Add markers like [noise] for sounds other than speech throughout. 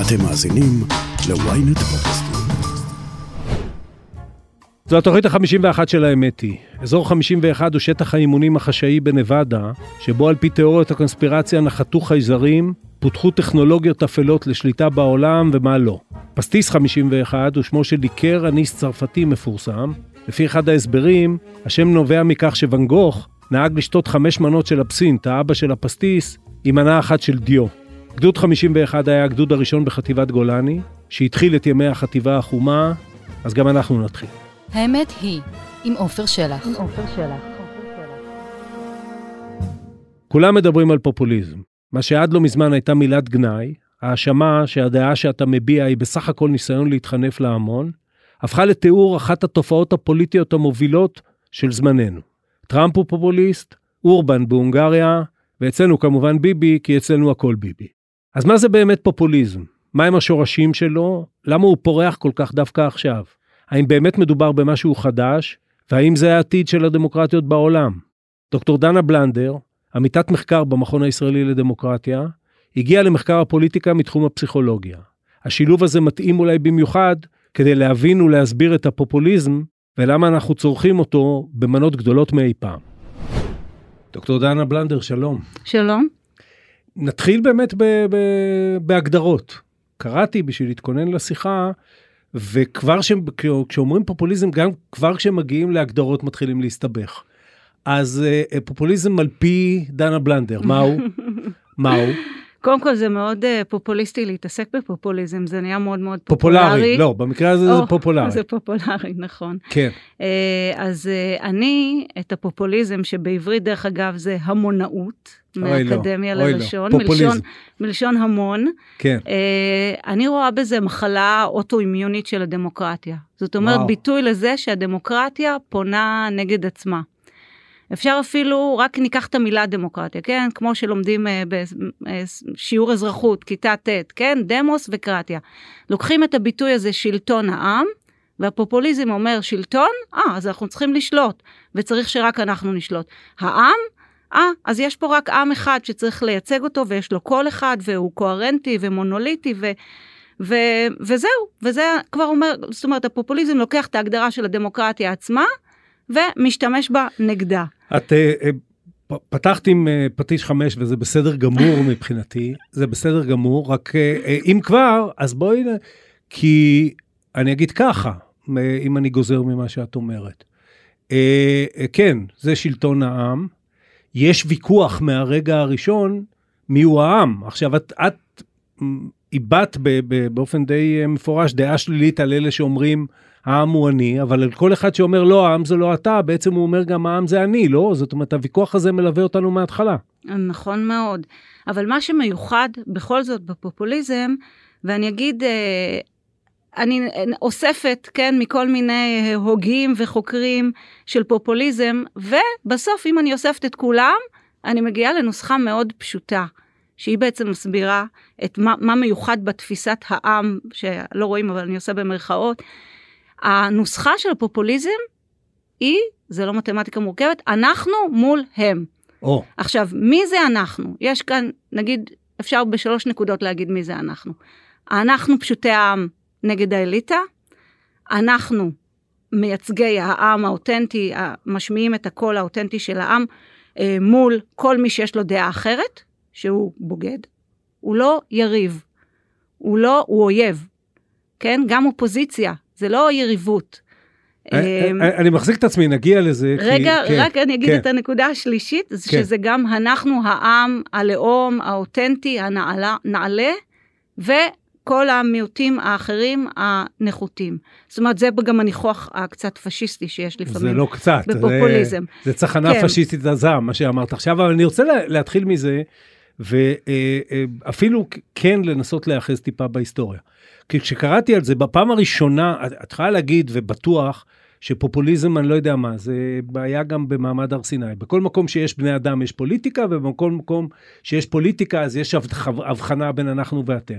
אתם מאזינים ל-ynet פודקאסטים. זו התוכנית ה-51 של האמת היא. אזור 51 הוא שטח האימונים החשאי בנבדה, שבו על פי תיאוריות הקונספירציה נחתו חייזרים, פותחו טכנולוגיות אפלות לשליטה בעולם ומה לא. פסטיס 51 הוא שמו של ליקר אניס צרפתי מפורסם. לפי אחד ההסברים, השם נובע מכך שוואן גוך נהג לשתות חמש מנות של אבסינט, האבא של הפסטיס, עם מנה אחת של דיו. גדוד 51 היה הגדוד הראשון בחטיבת גולני, שהתחיל את ימי החטיבה החומה, אז גם אנחנו נתחיל. האמת היא, עם עופר שלח. כולם מדברים על פופוליזם. מה שעד לא מזמן הייתה מילת גנאי, האשמה שהדעה שאתה מביע היא בסך הכל ניסיון להתחנף להמון, הפכה לתיאור אחת התופעות הפוליטיות המובילות של זמננו. טראמפ הוא פופוליסט, אורבן בהונגריה, ואצלנו כמובן ביבי, כי אצלנו הכל ביבי. אז מה זה באמת פופוליזם? מהם השורשים שלו? למה הוא פורח כל כך דווקא עכשיו? האם באמת מדובר במשהו חדש? והאם זה העתיד של הדמוקרטיות בעולם? דוקטור דנה בלנדר, עמיתת מחקר במכון הישראלי לדמוקרטיה, הגיעה למחקר הפוליטיקה מתחום הפסיכולוגיה. השילוב הזה מתאים אולי במיוחד כדי להבין ולהסביר את הפופוליזם ולמה אנחנו צורכים אותו במנות גדולות מאי פעם. דוקטור דנה בלנדר, שלום. שלום. נתחיל באמת ב- ב- בהגדרות. קראתי בשביל להתכונן לשיחה, וכבר ש... כשאומרים פופוליזם, גם כבר כשמגיעים להגדרות מתחילים להסתבך. אז uh, פופוליזם על פי דנה בלנדר, מהו? [laughs] מהו? קודם כל זה מאוד uh, פופוליסטי להתעסק בפופוליזם, זה נהיה מאוד מאוד פופולרי. פופולרי, לא, במקרה הזה או, זה פופולרי. [laughs] זה פופולרי, נכון. כן. Uh, אז uh, אני, את הפופוליזם, שבעברית דרך אגב זה המונאות, לא, מאקדמיה אוי לא, ללשון, פופוליזם. מלשון, מלשון המון, כן. uh, אני רואה בזה מחלה אוטואימיונית של הדמוקרטיה. זאת אומרת, וואו. ביטוי לזה שהדמוקרטיה פונה נגד עצמה. אפשר אפילו, רק ניקח את המילה דמוקרטיה, כן? כמו שלומדים אה, בשיעור אזרחות, כיתה ט', כן? דמוס וקרטיה. לוקחים את הביטוי הזה שלטון העם, והפופוליזם אומר שלטון, אה, אז אנחנו צריכים לשלוט, וזריך שרק אנחנו נשלוט. העם, אה, אז יש פה רק עם אחד שצריך לייצג אותו, ויש לו קול אחד, והוא קוהרנטי ומונוליטי, ו... ו- וזהו, וזה כבר אומר, זאת אומרת, הפופוליזם לוקח את ההגדרה של הדמוקרטיה עצמה, ומשתמש בה נגדה. את אה, אה, פתחת עם אה, פטיש חמש וזה בסדר גמור [laughs] מבחינתי, זה בסדר גמור, רק אם כבר, אז בואי, כי אני אגיד ככה, אם אני גוזר ממה שאת אומרת. כן, זה שלטון העם, יש ויכוח מהרגע הראשון מיהו העם. עכשיו, את, את איבדת באופן די אה, מפורש דעה שלילית על אלה שאומרים העם הוא אני, אבל על כל אחד שאומר לא, העם זה לא אתה, בעצם הוא אומר גם העם זה אני, לא? זאת אומרת, הוויכוח הזה מלווה אותנו מההתחלה. נכון מאוד. אבל מה שמיוחד בכל זאת בפופוליזם, ואני אגיד, אה, אני אוספת, כן, מכל מיני הוגים וחוקרים של פופוליזם, ובסוף, אם אני אוספת את כולם, אני מגיעה לנוסחה מאוד פשוטה, שהיא בעצם מסבירה את מה, מה מיוחד בתפיסת העם, שלא רואים, אבל אני עושה במרכאות. הנוסחה של הפופוליזם היא, זה לא מתמטיקה מורכבת, אנחנו מול הם. או, עכשיו, מי זה אנחנו? יש כאן, נגיד, אפשר בשלוש נקודות להגיד מי זה אנחנו. אנחנו פשוטי העם נגד האליטה, אנחנו מייצגי העם האותנטי, משמיעים את הקול האותנטי של העם אה, מול כל מי שיש לו דעה אחרת, שהוא בוגד. הוא לא יריב, הוא לא, הוא אויב, כן? גם אופוזיציה, זה לא יריבות. אה, אמ, אה, אני מחזיק את עצמי, נגיע לזה. רגע, כן, רק אני אגיד כן. את הנקודה השלישית, כן. שזה גם אנחנו העם, הלאום, האותנטי, הנעלה- וכל המיעוטים האחרים הנחותים. זאת אומרת, זה גם הניחוח הקצת פשיסטי שיש זה לפעמים. לא קצת. זה- בפופוליזם. זה צחנה כן. פשיסטית עזה, מה שאמרת עכשיו, אבל אני רוצה לה- להתחיל מזה, ואפילו כן לנסות להיאחז טיפה בהיסטוריה. כי כשקראתי על זה, בפעם הראשונה, את יכולה להגיד, ובטוח, שפופוליזם, אני לא יודע מה, זה בעיה גם במעמד הר סיני. בכל מקום שיש בני אדם יש פוליטיקה, ובכל מקום שיש פוליטיקה אז יש הבח- הבחנה בין אנחנו ואתם.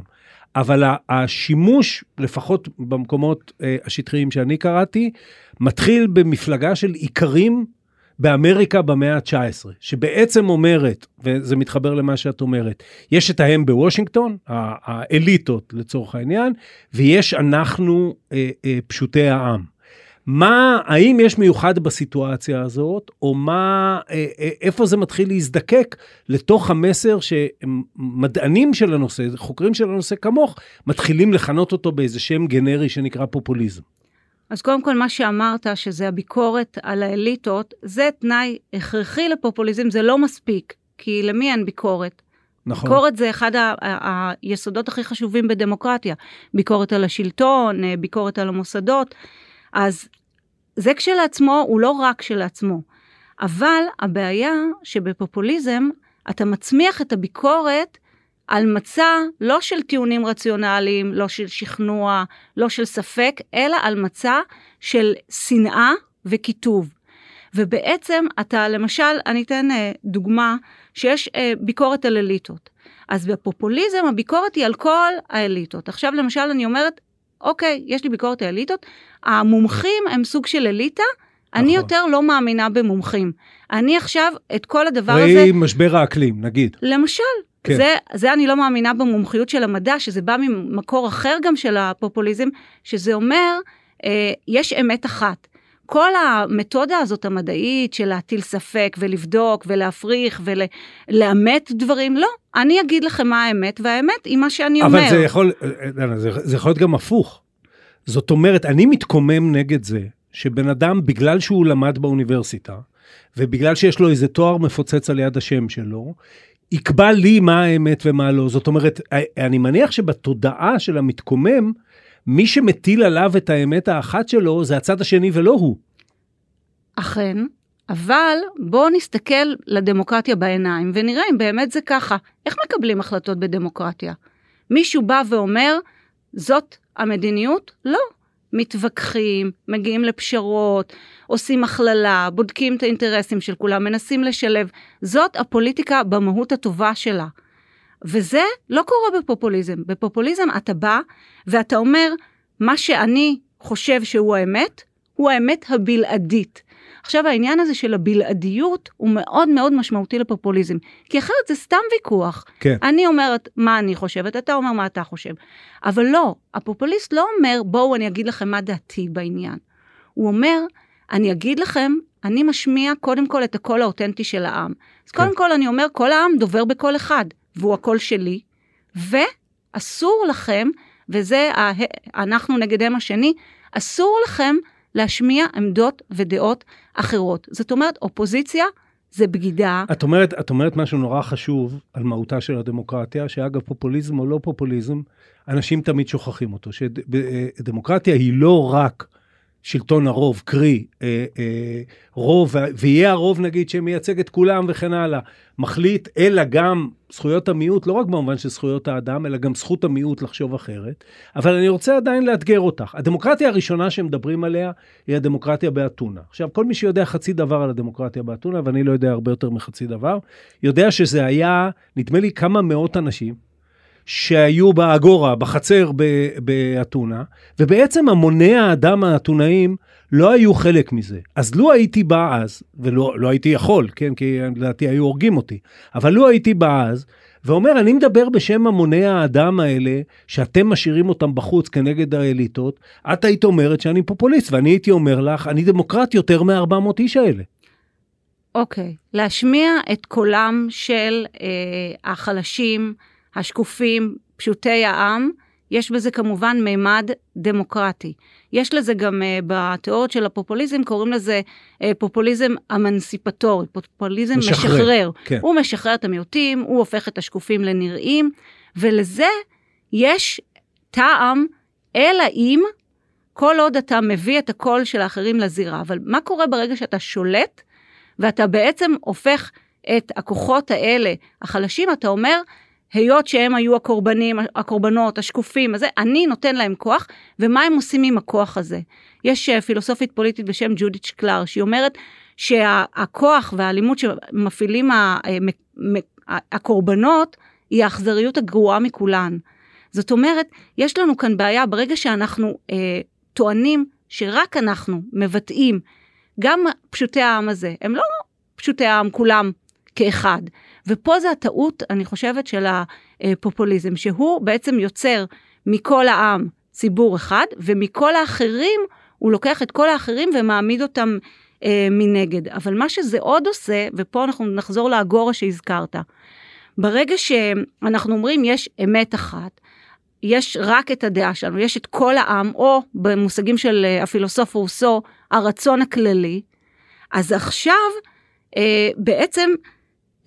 אבל השימוש, לפחות במקומות אה, השטחיים שאני קראתי, מתחיל במפלגה של איכרים באמריקה במאה ה-19, שבעצם אומרת, וזה מתחבר למה שאת אומרת, יש את ההם בוושינגטון, האליטות לצורך העניין, ויש אנחנו אה, אה, פשוטי העם. מה, האם יש מיוחד בסיטואציה הזאת, או מה, אה, אה, איפה זה מתחיל להזדקק לתוך המסר שמדענים של הנושא, חוקרים של הנושא כמוך, מתחילים לכנות אותו באיזה שם גנרי שנקרא פופוליזם. אז קודם כל מה שאמרת, שזה הביקורת על האליטות, זה תנאי הכרחי לפופוליזם, זה לא מספיק, כי למי אין ביקורת? נכון. ביקורת זה אחד ה- ה- היסודות הכי חשובים בדמוקרטיה. ביקורת על השלטון, אה, ביקורת על המוסדות. אז זה כשלעצמו הוא לא רק כשלעצמו. אבל הבעיה שבפופוליזם אתה מצמיח את הביקורת על מצע לא של טיעונים רציונליים, לא של שכנוע, לא של ספק, אלא על מצע של שנאה וקיטוב. ובעצם אתה, למשל, אני אתן אה, דוגמה, שיש אה, ביקורת על אליטות. אז בפופוליזם הביקורת היא על כל האליטות. עכשיו למשל אני אומרת, אוקיי, יש לי ביקורת על אליטות, המומחים הם סוג של אליטה, אני נכון. יותר לא מאמינה במומחים. אני עכשיו את כל הדבר הזה... ראי משבר האקלים, נגיד. למשל. כן. זה, זה אני לא מאמינה במומחיות של המדע, שזה בא ממקור אחר גם של הפופוליזם, שזה אומר, אה, יש אמת אחת. כל המתודה הזאת המדעית של להטיל ספק ולבדוק ולהפריך ולאמת דברים, לא, אני אגיד לכם מה האמת, והאמת היא מה שאני אומר. אבל זה יכול, אה, זה, זה יכול להיות גם הפוך. זאת אומרת, אני מתקומם נגד זה שבן אדם, בגלל שהוא למד באוניברסיטה, ובגלל שיש לו איזה תואר מפוצץ על יד השם שלו, יקבע לי מה האמת ומה לא. זאת אומרת, אה, אני מניח שבתודעה של המתקומם, מי שמטיל עליו את האמת האחת שלו זה הצד השני ולא הוא. אכן, אבל בואו נסתכל לדמוקרטיה בעיניים ונראה אם באמת זה ככה. איך מקבלים החלטות בדמוקרטיה? מישהו בא ואומר, זאת המדיניות? לא. מתווכחים, מגיעים לפשרות, עושים הכללה, בודקים את האינטרסים של כולם, מנסים לשלב. זאת הפוליטיקה במהות הטובה שלה. וזה לא קורה בפופוליזם. בפופוליזם אתה בא ואתה אומר, מה שאני חושב שהוא האמת, הוא האמת הבלעדית. עכשיו העניין הזה של הבלעדיות הוא מאוד מאוד משמעותי לפופוליזם, כי אחרת זה סתם ויכוח. כן. אני אומרת מה אני חושבת, אתה אומר מה אתה חושב. אבל לא, הפופוליסט לא אומר בואו אני אגיד לכם מה דעתי בעניין. הוא אומר, אני אגיד לכם, אני משמיע קודם כל את הקול האותנטי של העם. אז כן. קודם כל אני אומר, כל העם דובר בקול אחד, והוא הקול שלי, ואסור לכם, וזה אנחנו נגד הם השני, אסור לכם להשמיע עמדות ודעות אחרות. זאת אומרת, אופוזיציה זה בגידה. את אומרת, את אומרת משהו נורא חשוב על מהותה של הדמוקרטיה, שאגב, פופוליזם או לא פופוליזם, אנשים תמיד שוכחים אותו, שדמוקרטיה היא לא רק שלטון הרוב, קרי, אה, אה, רוב, ויהיה הרוב נגיד שמייצג את כולם וכן הלאה, מחליט, אלא גם זכויות המיעוט, לא רק במובן של זכויות האדם, אלא גם זכות המיעוט לחשוב אחרת. אבל אני רוצה עדיין לאתגר אותך. הדמוקרטיה הראשונה שמדברים עליה היא הדמוקרטיה באתונה. עכשיו, כל מי שיודע חצי דבר על הדמוקרטיה באתונה, ואני לא יודע הרבה יותר מחצי דבר, יודע שזה היה, נדמה לי, כמה מאות אנשים. שהיו באגורה, בחצר באתונה, ובעצם המוני האדם האתונאים לא היו חלק מזה. אז לו הייתי בא אז, ולא לא הייתי יכול, כן, כי לדעתי היו הורגים אותי, אבל לו הייתי בא אז, ואומר, אני מדבר בשם המוני האדם האלה, שאתם משאירים אותם בחוץ כנגד האליטות, את היית אומרת שאני פופוליסט, ואני הייתי אומר לך, אני דמוקרט יותר מ-400 איש האלה. אוקיי, להשמיע את קולם של אה, החלשים, השקופים, פשוטי העם, יש בזה כמובן מימד דמוקרטי. יש לזה גם uh, בתיאוריות של הפופוליזם, קוראים לזה uh, פופוליזם אמנסיפטורי, פופוליזם משחרר, משחרר. כן. הוא משחרר את המיעוטים, הוא הופך את השקופים לנראים, ולזה יש טעם, אלא אם כל עוד אתה מביא את הקול של האחרים לזירה. אבל מה קורה ברגע שאתה שולט, ואתה בעצם הופך את הכוחות האלה, החלשים, אתה אומר, היות שהם היו הקורבנים, הקורבנות, השקופים, אז זה, אני נותן להם כוח, ומה הם עושים עם הכוח הזה? יש אה, פילוסופית פוליטית בשם ג'ודית שקלר, שהיא אומרת שהכוח והאלימות שמפעילים אה, הקורבנות, היא האכזריות הגרועה מכולן. זאת אומרת, יש לנו כאן בעיה ברגע שאנחנו אה, טוענים שרק אנחנו מבטאים גם פשוטי העם הזה, הם לא פשוטי העם כולם כאחד. ופה זה הטעות, אני חושבת, של הפופוליזם, שהוא בעצם יוצר מכל העם ציבור אחד, ומכל האחרים הוא לוקח את כל האחרים ומעמיד אותם אה, מנגד. אבל מה שזה עוד עושה, ופה אנחנו נחזור לאגורה שהזכרת, ברגע שאנחנו אומרים יש אמת אחת, יש רק את הדעה שלנו, יש את כל העם, או במושגים של אה, הפילוסוף רוסו, הרצון הכללי, אז עכשיו אה, בעצם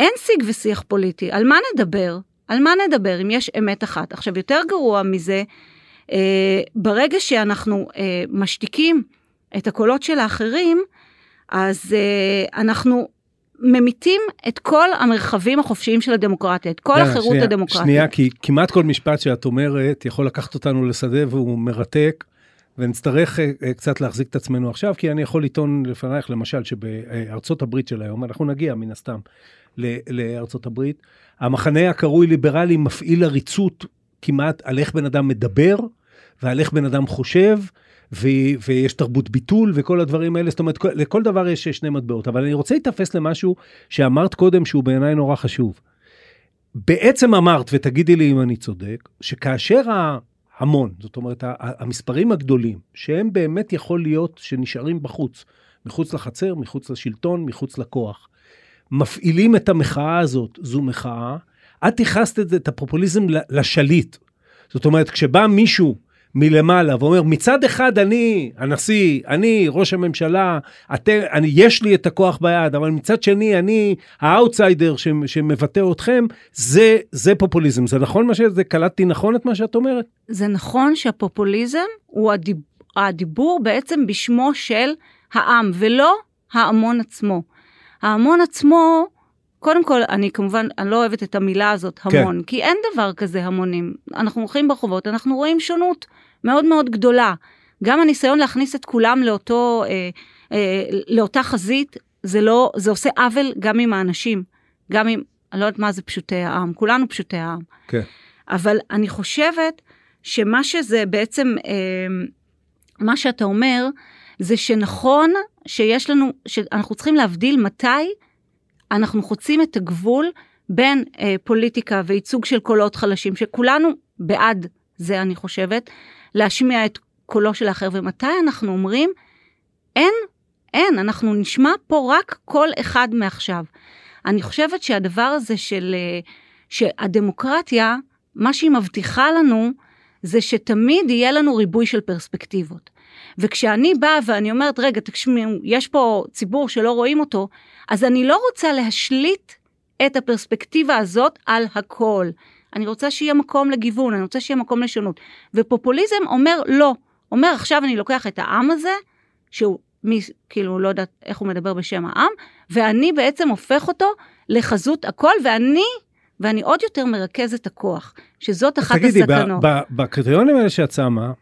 אין שיג ושיח פוליטי, על מה נדבר? על מה נדבר אם יש אמת אחת? עכשיו, יותר גרוע מזה, אה, ברגע שאנחנו אה, משתיקים את הקולות של האחרים, אז אה, אנחנו ממיתים את כל המרחבים החופשיים של הדמוקרטיה, את כל די, החירות שנייה, הדמוקרטית. שנייה, כי כמעט כל משפט שאת אומרת יכול לקחת אותנו לשדה והוא מרתק, ונצטרך אה, אה, קצת להחזיק את עצמנו עכשיו, כי אני יכול לטעון לפנייך, למשל, שבארצות הברית של היום, אנחנו נגיע מן הסתם לארצות הברית, המחנה הקרוי ליברלי מפעיל עריצות כמעט על איך בן אדם מדבר, ועל איך בן אדם חושב, ו- ויש תרבות ביטול וכל הדברים האלה, זאת אומרת, כל- לכל דבר יש שני מטבעות. אבל אני רוצה להתאפס למשהו שאמרת קודם, שהוא בעיניי נורא חשוב. בעצם אמרת, ותגידי לי אם אני צודק, שכאשר ההמון, זאת אומרת, המספרים הגדולים, שהם באמת יכול להיות שנשארים בחוץ, מחוץ לחצר, מחוץ לשלטון, מחוץ לכוח, מפעילים את המחאה הזאת, זו מחאה, את ייחסת את את הפופוליזם לשליט. זאת אומרת, כשבא מישהו מלמעלה ואומר, מצד אחד אני הנשיא, אני ראש הממשלה, אתם, אני, יש לי את הכוח ביד, אבל מצד שני אני האאוטסיידר שמבטא אתכם, זה, זה פופוליזם. זה נכון מה שזה, קלטתי נכון את מה שאת אומרת? זה נכון שהפופוליזם הוא הדיב... הדיבור בעצם בשמו של העם, ולא ההמון עצמו. ההמון עצמו, קודם כל, אני כמובן, אני לא אוהבת את המילה הזאת, המון, כן. כי אין דבר כזה המונים. אנחנו הולכים ברחובות, אנחנו רואים שונות מאוד מאוד גדולה. גם הניסיון להכניס את כולם לאותו, אה, אה, לאותה חזית, זה לא, זה עושה עוול גם עם האנשים, גם עם, אני לא יודעת מה זה פשוטי העם, כולנו פשוטי העם. כן. אבל אני חושבת שמה שזה בעצם, אה, מה שאתה אומר, זה שנכון שיש לנו, שאנחנו צריכים להבדיל מתי אנחנו חוצים את הגבול בין אה, פוליטיקה וייצוג של קולות חלשים, שכולנו בעד זה, אני חושבת, להשמיע את קולו של האחר, ומתי אנחנו אומרים, אין, אין, אנחנו נשמע פה רק קול אחד מעכשיו. אני חושבת שהדבר הזה של, אה, שהדמוקרטיה, מה שהיא מבטיחה לנו, זה שתמיד יהיה לנו ריבוי של פרספקטיבות. וכשאני באה ואני אומרת, רגע, תשמעו, יש פה ציבור שלא רואים אותו, אז אני לא רוצה להשליט את הפרספקטיבה הזאת על הכל. אני רוצה שיהיה מקום לגיוון, אני רוצה שיהיה מקום לשונות. ופופוליזם אומר לא, אומר עכשיו אני לוקח את העם הזה, שהוא מי, כאילו לא יודעת איך הוא מדבר בשם העם, ואני בעצם הופך אותו לחזות הכל, ואני, ואני עוד יותר מרכז את הכוח, שזאת אחת תגידי, הסכנות. תגידי, בקריטריונים האלה שאת שמה,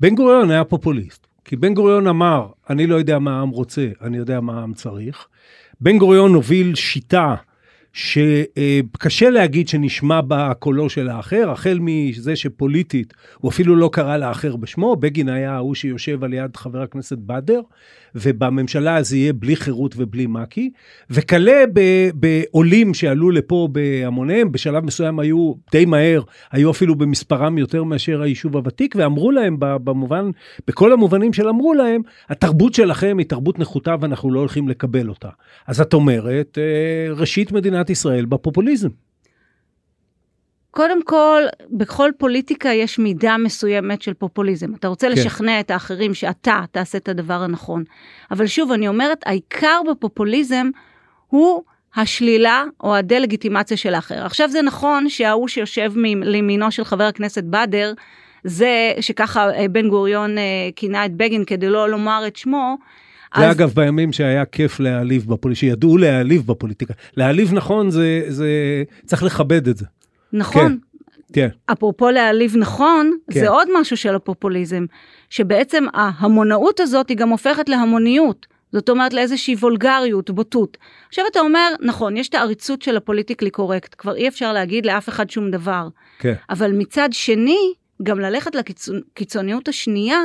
בן גוריון היה פופוליסט. כי בן גוריון אמר, אני לא יודע מה העם רוצה, אני יודע מה העם צריך. בן גוריון הוביל שיטה שקשה להגיד שנשמע בה קולו של האחר, החל מזה שפוליטית הוא אפילו לא קרא לאחר בשמו, בגין היה ההוא שיושב על יד חבר הכנסת בדר, ובממשלה זה יהיה בלי חירות ובלי מק"י, וכלה בעולים שעלו לפה בהמוניהם, בשלב מסוים היו די מהר, היו אפילו במספרם יותר מאשר היישוב הוותיק, ואמרו להם במובן, בכל המובנים של אמרו להם, התרבות שלכם היא תרבות נחותה ואנחנו לא הולכים לקבל אותה. אז את אומרת, ראשית מדינת ישראל בפופוליזם. קודם כל, בכל פוליטיקה יש מידה מסוימת של פופוליזם. אתה רוצה כן. לשכנע את האחרים שאתה תעשה את הדבר הנכון. אבל שוב, אני אומרת, העיקר בפופוליזם הוא השלילה או הדה-לגיטימציה של האחר. עכשיו זה נכון שההוא שיושב לימינו של חבר הכנסת בדר, זה שככה בן גוריון כינה את בגין כדי לא לומר את שמו, זה אז... אגב בימים שהיה כיף להעליב בפוליטיקה, שידעו להעליב בפוליטיקה. להעליב נכון, זה, זה, צריך לכבד את זה. נכון. כן. אפרופו להעליב נכון, כן. זה עוד משהו של הפופוליזם, שבעצם ההמונאות הזאת היא גם הופכת להמוניות. זאת אומרת לאיזושהי וולגריות, בוטות. עכשיו אתה אומר, נכון, יש את העריצות של הפוליטיקלי קורקט, כבר אי אפשר להגיד לאף אחד שום דבר. כן. אבל מצד שני, גם ללכת לקיצוניות השנייה,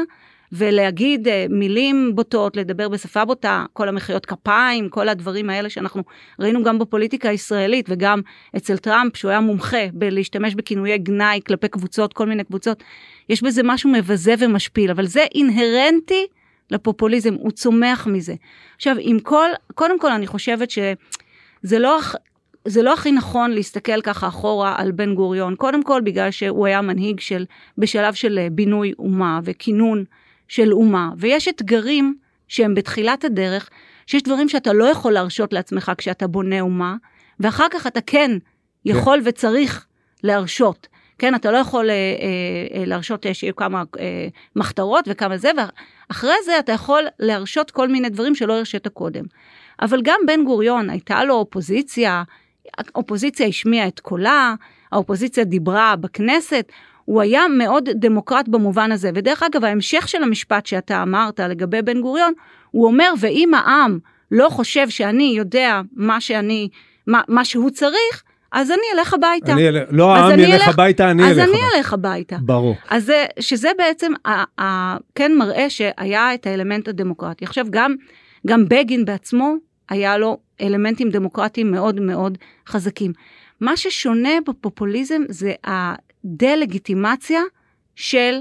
ולהגיד אה, מילים בוטות, לדבר בשפה בוטה, כל המחיאות כפיים, כל הדברים האלה שאנחנו ראינו גם בפוליטיקה הישראלית וגם אצל טראמפ, שהוא היה מומחה בלהשתמש בכינויי גנאי כלפי קבוצות, כל מיני קבוצות, יש בזה משהו מבזה ומשפיל, אבל זה אינהרנטי לפופוליזם, הוא צומח מזה. עכשיו, עם כל, קודם כל אני חושבת שזה לא, זה לא הכי נכון להסתכל ככה אחורה על בן גוריון, קודם כל בגלל שהוא היה מנהיג של, בשלב של אה, בינוי אומה וכינון של אומה, ויש אתגרים שהם בתחילת הדרך, שיש דברים שאתה לא יכול להרשות לעצמך כשאתה בונה אומה, ואחר כך אתה כן יכול כן. וצריך להרשות. כן, אתה לא יכול אה, אה, אה להרשות אה, שיהיו כמה אה, מחתרות וכמה זה, ואחרי זה אתה יכול להרשות כל מיני דברים שלא הרשית קודם. אבל גם בן גוריון, הייתה לו אופוזיציה, האופוזיציה השמיעה את קולה, האופוזיציה דיברה בכנסת, הוא היה מאוד דמוקרט במובן הזה. ודרך אגב, ההמשך של המשפט שאתה אמרת לגבי בן גוריון, הוא אומר, ואם העם לא חושב שאני יודע מה שאני, מה, מה שהוא צריך, אז אני אלך הביתה. אני אל... לא העם ילך הביתה, אני אלך הביתה. אז אני אלך הביתה. ברור. אז שזה בעצם, ה, ה, כן מראה שהיה את האלמנט הדמוקרטי. עכשיו, גם, גם בגין בעצמו, היה לו אלמנטים דמוקרטיים מאוד מאוד חזקים. מה ששונה בפופוליזם זה הדה-לגיטימציה של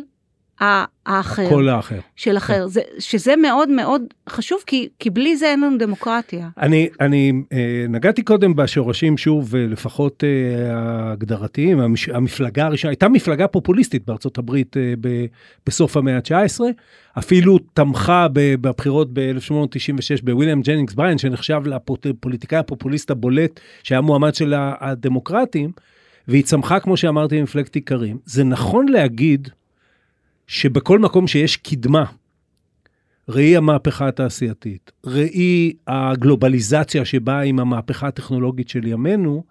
האחר. כל האחר. של אחר. כן. זה, שזה מאוד מאוד חשוב, כי, כי בלי זה אין לנו דמוקרטיה. אני, אני אה, נגעתי קודם בשורשים, שוב, לפחות אה, הגדרתיים, המש, המפלגה הראשונה, הייתה מפלגה פופוליסטית בארצות הברית אה, ב, בסוף המאה ה-19, אפילו תמכה בבחירות ב-1896 בוויליאם ג'נינגס בריין, שנחשב לפוליטיקאי הפופוליסט הבולט, שהיה מועמד של הדמוקרטים, והיא צמחה, כמו שאמרתי, ממפלגת איכרים. זה נכון להגיד, שבכל מקום שיש קדמה, ראי המהפכה התעשייתית, ראי הגלובליזציה שבאה עם המהפכה הטכנולוגית של ימינו,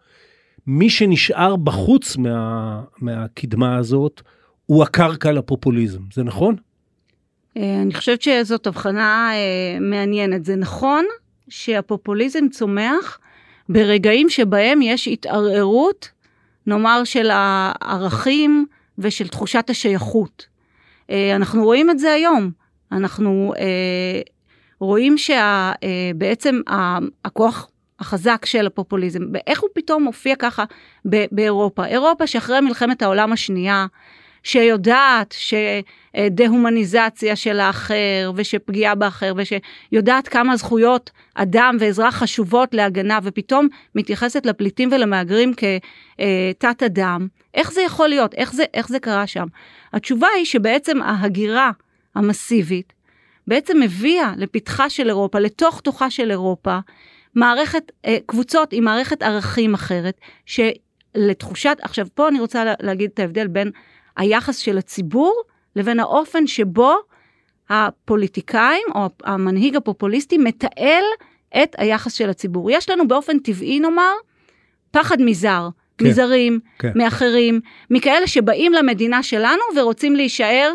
מי שנשאר בחוץ מה, מהקדמה הזאת הוא הקרקע לפופוליזם, זה נכון? אה, אני חושבת שזאת הבחנה אה, מעניינת. זה נכון שהפופוליזם צומח ברגעים שבהם יש התערערות, נאמר, של הערכים ושל תחושת השייכות. אה, אנחנו רואים את זה היום. אנחנו אה, רואים שבעצם אה, הכוח החזק של הפופוליזם, איך הוא פתאום מופיע ככה באירופה. אירופה שאחרי מלחמת העולם השנייה, שיודעת שדה-הומניזציה של האחר ושפגיעה באחר ושיודעת כמה זכויות אדם ואזרח חשובות להגנה ופתאום מתייחסת לפליטים ולמהגרים כתת אדם, איך זה יכול להיות? איך זה, איך זה קרה שם? התשובה היא שבעצם ההגירה המסיבית בעצם הביאה לפתחה של אירופה, לתוך תוכה של אירופה, מערכת, אה, קבוצות עם מערכת ערכים אחרת, שלתחושת, עכשיו פה אני רוצה להגיד את ההבדל בין היחס של הציבור לבין האופן שבו הפוליטיקאים או המנהיג הפופוליסטי מתעל את היחס של הציבור. יש לנו באופן טבעי נאמר פחד מזר, כן, מזרים, כן. מאחרים, מכאלה שבאים למדינה שלנו ורוצים להישאר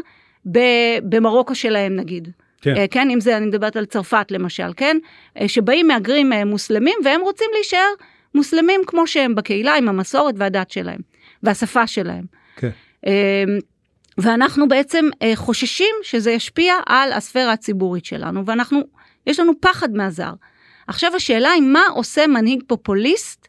במרוקו שלהם נגיד. כן. אה, כן, אם זה, אני מדברת על צרפת למשל, כן? אה, שבאים מהגרים אה, מוסלמים והם רוצים להישאר מוסלמים כמו שהם בקהילה עם המסורת והדת שלהם והשפה שלהם. כן. אמ, ואנחנו בעצם אה, חוששים שזה ישפיע על הספירה הציבורית שלנו, ואנחנו, יש לנו פחד מהזר. עכשיו השאלה היא מה עושה מנהיג פופוליסט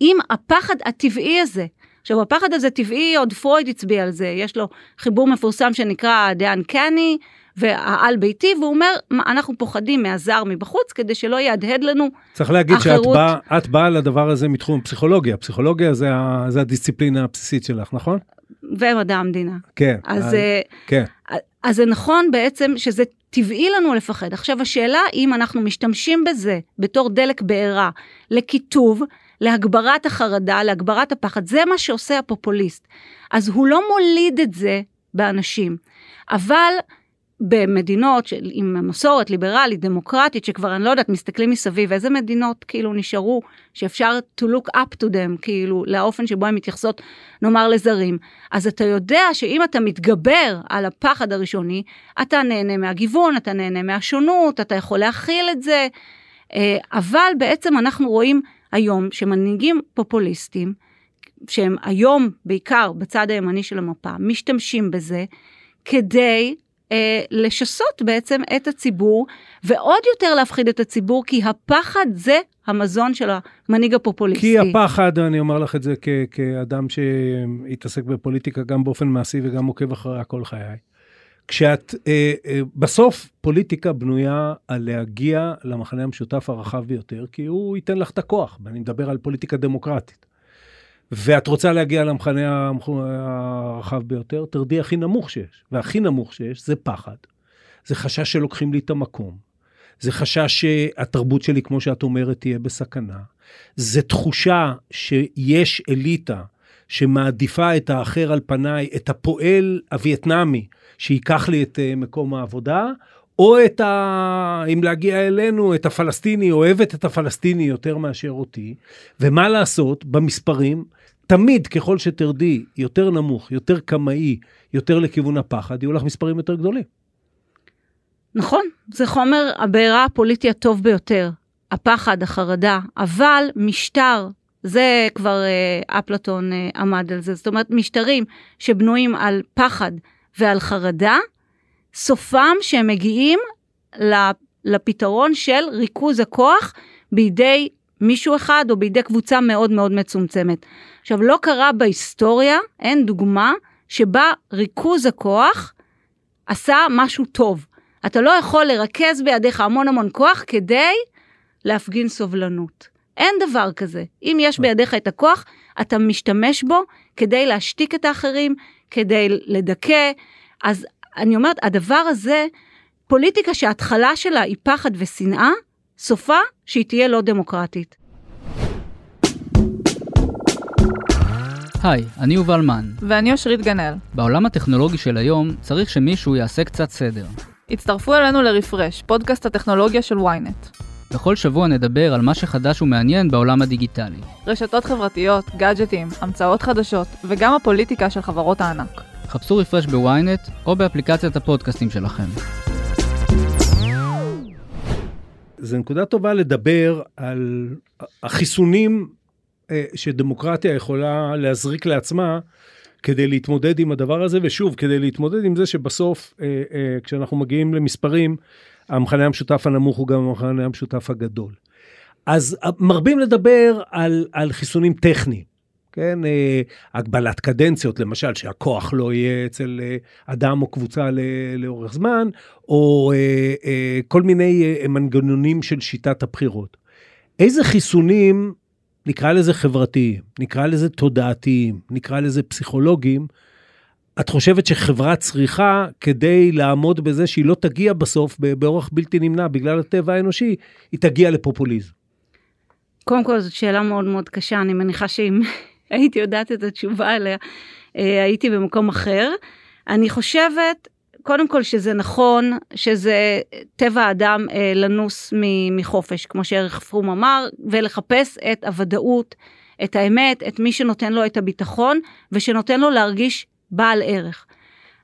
עם הפחד הטבעי הזה. עכשיו הפחד הזה טבעי, עוד פרויד הצביע על זה, יש לו חיבור מפורסם שנקרא The Uncanny והעל ביתי, והוא אומר, אנחנו פוחדים מהזר מבחוץ כדי שלא יהדהד לנו צריך להגיד אחרות. שאת באה בא לדבר הזה מתחום פסיכולוגיה, פסיכולוגיה זה, זה הדיסציפלינה הבסיסית שלך, נכון? ומדע המדינה. כן. אז, אז, אה, כן. אז זה נכון בעצם שזה טבעי לנו לפחד. עכשיו השאלה אם אנחנו משתמשים בזה בתור דלק בעירה לקיטוב, להגברת החרדה, להגברת הפחד, זה מה שעושה הפופוליסט. אז הוא לא מוליד את זה באנשים, אבל במדינות של, עם מסורת ליברלית, דמוקרטית, שכבר אני לא יודעת, מסתכלים מסביב, איזה מדינות כאילו נשארו, שאפשר to look up to them, כאילו, לאופן שבו הן מתייחסות, נאמר, לזרים. אז אתה יודע שאם אתה מתגבר על הפחד הראשוני, אתה נהנה מהגיוון, אתה נהנה מהשונות, אתה יכול להכיל את זה, אה, אבל בעצם אנחנו רואים היום שמנהיגים פופוליסטים, שהם היום בעיקר בצד הימני של המפה, משתמשים בזה כדי לשסות בעצם את הציבור, ועוד יותר להפחיד את הציבור, כי הפחד זה המזון של המנהיג הפופוליסטי. כי הפחד, אני אומר לך את זה כ- כאדם שהתעסק בפוליטיקה גם באופן מעשי וגם עוקב אחריה כל חיי. כשאת, אה, אה, בסוף פוליטיקה בנויה על להגיע למחנה המשותף הרחב ביותר, כי הוא ייתן לך את הכוח, ואני מדבר על פוליטיקה דמוקרטית. ואת רוצה להגיע למחנה המח- הרחב ביותר, תרדי הכי נמוך שיש. והכי נמוך שיש זה פחד. זה חשש שלוקחים לי את המקום. זה חשש שהתרבות שלי, כמו שאת אומרת, תהיה בסכנה. זה תחושה שיש אליטה שמעדיפה את האחר על פניי, את הפועל הווייטנמי, שייקח לי את אה, מקום העבודה, או את ה... אם להגיע אלינו, את הפלסטיני, אוהבת את הפלסטיני יותר מאשר אותי. ומה לעשות, במספרים, תמיד ככל שתרדי יותר נמוך, יותר קמאי, יותר לכיוון הפחד, יהיו לך מספרים יותר גדולים. נכון, זה חומר הבעירה הפוליטי הטוב ביותר, הפחד, החרדה, אבל משטר, זה כבר אה, אפלטון אה, עמד על זה, זאת אומרת משטרים שבנויים על פחד ועל חרדה, סופם שהם מגיעים לפתרון של ריכוז הכוח בידי מישהו אחד או בידי קבוצה מאוד מאוד מצומצמת. עכשיו, לא קרה בהיסטוריה, אין דוגמה, שבה ריכוז הכוח עשה משהו טוב. אתה לא יכול לרכז בידיך המון המון כוח כדי להפגין סובלנות. אין דבר כזה. אם יש בידיך את הכוח, אתה משתמש בו כדי להשתיק את האחרים, כדי לדכא. אז אני אומרת, הדבר הזה, פוליטיקה שההתחלה שלה היא פחד ושנאה, סופה שהיא תהיה לא דמוקרטית. היי, אני יובל מן. ואני אושרית גנאל. בעולם הטכנולוגי של היום צריך שמישהו יעשה קצת סדר. הצטרפו אלינו לרפרש, פודקאסט הטכנולוגיה של ynet. בכל שבוע נדבר על מה שחדש ומעניין בעולם הדיגיטלי. רשתות חברתיות, גאדג'טים, המצאות חדשות, וגם הפוליטיקה של חברות הענק. חפשו רפרש בוויינט או באפליקציית הפודקאסטים שלכם. זו נקודה טובה לדבר על החיסונים שדמוקרטיה יכולה להזריק לעצמה כדי להתמודד עם הדבר הזה, ושוב, כדי להתמודד עם זה שבסוף, אה, אה, כשאנחנו מגיעים למספרים, המכנה המשותף הנמוך הוא גם המכנה המשותף הגדול. אז מרבים לדבר על, על חיסונים טכניים, כן? הגבלת קדנציות, למשל, שהכוח לא יהיה אצל אדם או קבוצה לאורך זמן, או כל מיני מנגנונים של שיטת הבחירות. איזה חיסונים נקרא לזה חברתיים, נקרא לזה תודעתיים, נקרא לזה פסיכולוגיים, את חושבת שחברה צריכה, כדי לעמוד בזה שהיא לא תגיע בסוף באורח בלתי נמנע בגלל הטבע האנושי, היא תגיע לפופוליזם? קודם כל, זאת שאלה מאוד מאוד קשה, אני מניחה שאם [laughs] הייתי יודעת את התשובה עליה, הייתי במקום אחר. אני חושבת, קודם כל שזה נכון, שזה טבע האדם אה, לנוס מחופש, כמו שערך פרום אמר, ולחפש את הוודאות, את האמת, את מי שנותן לו את הביטחון, ושנותן לו להרגיש בעל ערך.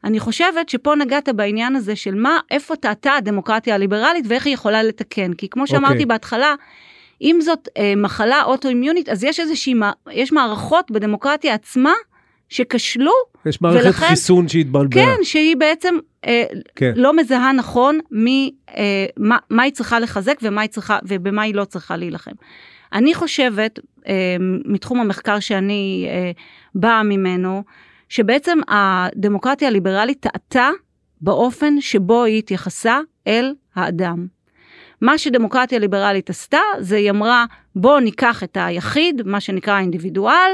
אני חושבת שפה נגעת בעניין הזה של מה, איפה טעתה הדמוקרטיה הליברלית ואיך היא יכולה לתקן. כי כמו שאמרתי okay. בהתחלה, אם זאת אה, מחלה אוטואימיונית, אז יש איזושהי, יש מערכות בדמוקרטיה עצמה שכשלו. יש מערכת ולכן, חיסון שהתבלבלה. כן, שהיא בעצם אה, כן. לא מזהה נכון מי, אה, מה, מה היא צריכה לחזק ומה היא צריכה, ובמה היא לא צריכה להילחם. אני חושבת, אה, מתחום המחקר שאני אה, באה ממנו, שבעצם הדמוקרטיה הליברלית טעתה באופן שבו היא התייחסה אל האדם. מה שדמוקרטיה ליברלית עשתה, זה היא אמרה, בוא ניקח את היחיד, מה שנקרא האינדיבידואל,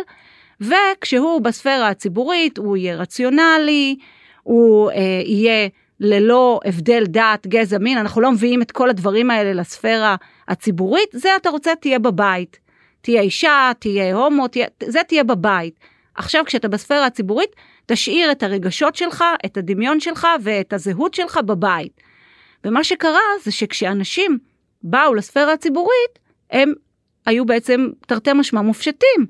וכשהוא בספירה הציבורית הוא יהיה רציונלי, הוא אה, יהיה ללא הבדל דת, גזע, מין, אנחנו לא מביאים את כל הדברים האלה לספירה הציבורית, זה אתה רוצה תהיה בבית. תהיה אישה, תהיה הומו, תהיה, זה תהיה בבית. עכשיו כשאתה בספירה הציבורית, תשאיר את הרגשות שלך, את הדמיון שלך ואת הזהות שלך בבית. ומה שקרה זה שכשאנשים באו לספירה הציבורית, הם היו בעצם תרתי משמע מופשטים.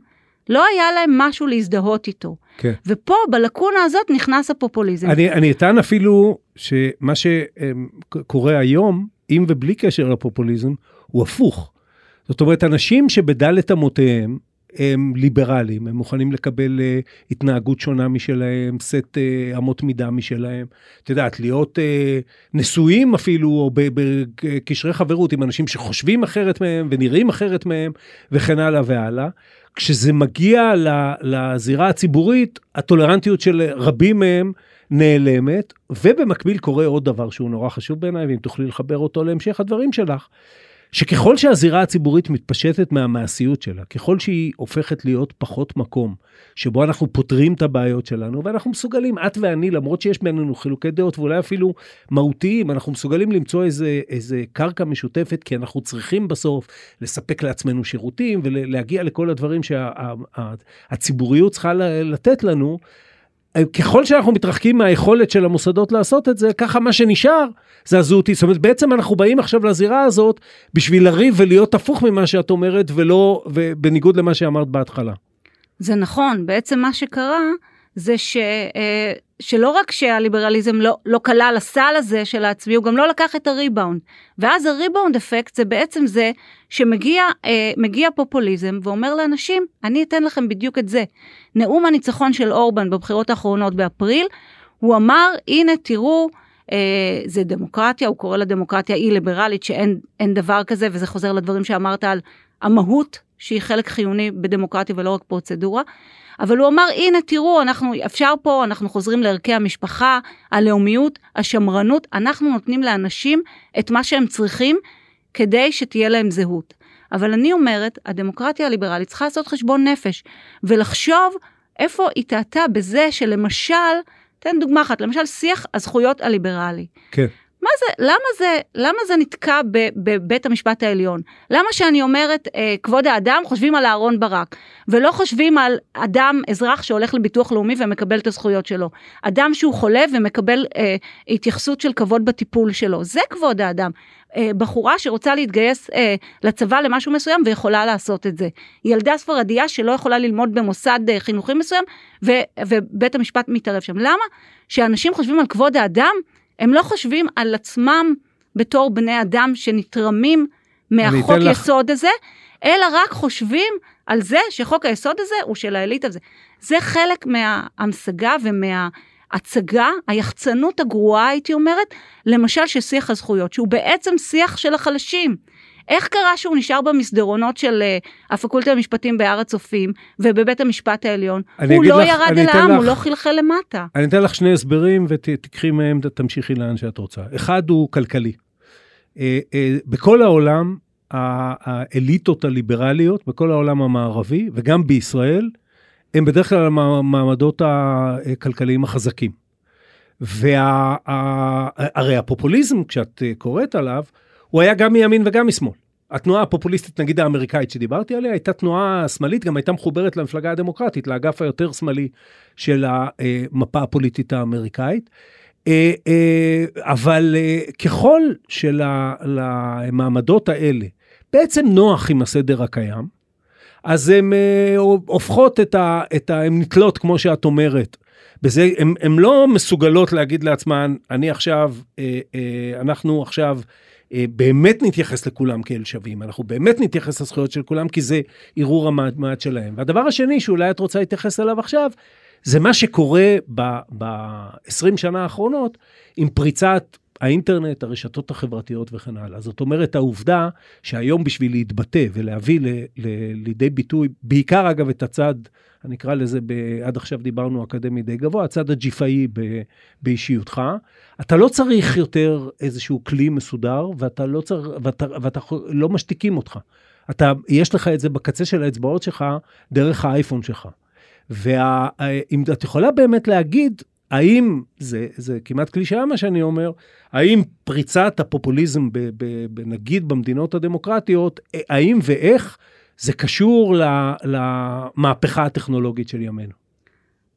לא היה להם משהו להזדהות איתו. כן. ופה, בלקונה הזאת, נכנס הפופוליזם. אני, אני אטען אפילו שמה שקורה היום, עם ובלי קשר לפופוליזם, הוא הפוך. זאת אומרת, אנשים שבדלת אמותיהם הם ליברליים, הם מוכנים לקבל אה, התנהגות שונה משלהם, סט אה, אמות מידה משלהם. את יודעת, להיות אה, נשואים אפילו, או בקשרי חברות עם אנשים שחושבים אחרת מהם ונראים אחרת מהם, וכן הלאה והלאה. כשזה מגיע לזירה הציבורית, הטולרנטיות של רבים מהם נעלמת, ובמקביל קורה עוד דבר שהוא נורא חשוב בעיניי, ואם תוכלי לחבר אותו להמשך הדברים שלך, שככל שהזירה הציבורית מתפשטת מהמעשיות שלה, ככל שהיא הופכת להיות פחות מקום, שבו אנחנו פותרים את הבעיות שלנו, ואנחנו מסוגלים, את ואני, למרות שיש בינינו חילוקי דעות ואולי אפילו מהותיים, אנחנו מסוגלים למצוא איזה, איזה קרקע משותפת, כי אנחנו צריכים בסוף לספק לעצמנו שירותים ולהגיע לכל הדברים שהציבוריות שה, צריכה לתת לנו. ככל שאנחנו מתרחקים מהיכולת של המוסדות לעשות את זה, ככה מה שנשאר זה הזהותי. זאת אומרת, בעצם אנחנו באים עכשיו לזירה הזאת בשביל לריב ולהיות הפוך ממה שאת אומרת, ולא, ובניגוד למה שאמרת בהתחלה. זה נכון, בעצם מה שקרה זה ש, אה, שלא רק שהליברליזם לא, לא כלל הסל הזה של העצמי, הוא גם לא לקח את הריבאונד. ואז הריבאונד אפקט זה בעצם זה שמגיע אה, פופוליזם ואומר לאנשים, אני אתן לכם בדיוק את זה. נאום הניצחון של אורבן בבחירות האחרונות באפריל, הוא אמר, הנה תראו, אה, זה דמוקרטיה, הוא קורא לדמוקרטיה אי ליברלית, שאין דבר כזה, וזה חוזר לדברים שאמרת על המהות, שהיא חלק חיוני בדמוקרטיה ולא רק פרוצדורה. אבל הוא אמר, הנה תראו, אנחנו, אפשר פה, אנחנו חוזרים לערכי המשפחה, הלאומיות, השמרנות, אנחנו נותנים לאנשים את מה שהם צריכים כדי שתהיה להם זהות. אבל אני אומרת, הדמוקרטיה הליברלית צריכה לעשות חשבון נפש, ולחשוב איפה היא טעתה בזה שלמשל, תן דוגמה אחת, למשל שיח הזכויות הליברלי. כן. מה זה, למה זה, למה זה נתקע בבית המשפט העליון? למה שאני אומרת, אה, כבוד האדם, חושבים על אהרון ברק, ולא חושבים על אדם, אזרח שהולך לביטוח לאומי ומקבל את הזכויות שלו. אדם שהוא חולה ומקבל אה, התייחסות של כבוד בטיפול שלו, זה כבוד האדם. אה, בחורה שרוצה להתגייס אה, לצבא למשהו מסוים ויכולה לעשות את זה. ילדה ספרדיה שלא יכולה ללמוד במוסד אה, חינוכי מסוים, ו, ובית המשפט מתערב שם. למה? שאנשים חושבים על כבוד האדם, הם לא חושבים על עצמם בתור בני אדם שנתרמים מהחוק יסוד לך... הזה, אלא רק חושבים על זה שחוק היסוד הזה הוא של האליטה הזה. זה חלק מההמשגה ומההצגה, היחצנות הגרועה הייתי אומרת, למשל של שיח הזכויות, שהוא בעצם שיח של החלשים. איך קרה שהוא נשאר במסדרונות של uh, הפקולטה למשפטים בהר הצופים ובבית המשפט העליון? הוא לא לך, ירד אל העם, הוא לא חלחל למטה. אני אתן לך שני הסברים ותקחי מהם, תמשיכי לאן שאת רוצה. אחד הוא כלכלי. Uh, uh, בכל העולם, האליטות הליברליות, בכל העולם המערבי וגם בישראל, הם בדרך כלל המעמדות הכלכליים החזקים. והרי הפופוליזם, כשאת קוראת עליו, הוא היה גם מימין וגם משמאל. התנועה הפופוליסטית, נגיד האמריקאית שדיברתי עליה, הייתה תנועה שמאלית, גם הייתה מחוברת למפלגה הדמוקרטית, לאגף היותר שמאלי של המפה הפוליטית האמריקאית. אה, אה, אבל אה, ככל שלמעמדות האלה בעצם נוח עם הסדר הקיים, אז הן הופכות את ה... את ה הן נתלות, כמו שאת אומרת, בזה, הן לא מסוגלות להגיד לעצמן, אני עכשיו, אנחנו עכשיו באמת נתייחס לכולם כאל שווים, אנחנו באמת נתייחס לזכויות של כולם, כי זה ערעור המעמד שלהם. והדבר השני שאולי את רוצה להתייחס אליו עכשיו, זה מה שקורה ב-20 שנה האחרונות עם פריצת האינטרנט, הרשתות החברתיות וכן הלאה. זאת אומרת, העובדה שהיום בשביל להתבטא ולהביא ל, ל, לידי ביטוי, בעיקר אגב את הצד, אני אקרא לזה, ב, עד עכשיו דיברנו אקדמי די גבוה, הצד הג'יפאי באישיותך, אתה לא צריך יותר איזשהו כלי מסודר, ואתה לא, צר, ואתה, ואתה לא משתיקים אותך. אתה, יש לך את זה בקצה של האצבעות שלך, דרך האייפון שלך. ואם את יכולה באמת להגיד, האם, זה, זה כמעט קלישאה מה שאני אומר, האם פריצת הפופוליזם, ב, ב, ב, נגיד במדינות הדמוקרטיות, האם ואיך זה קשור למהפכה הטכנולוגית של ימינו?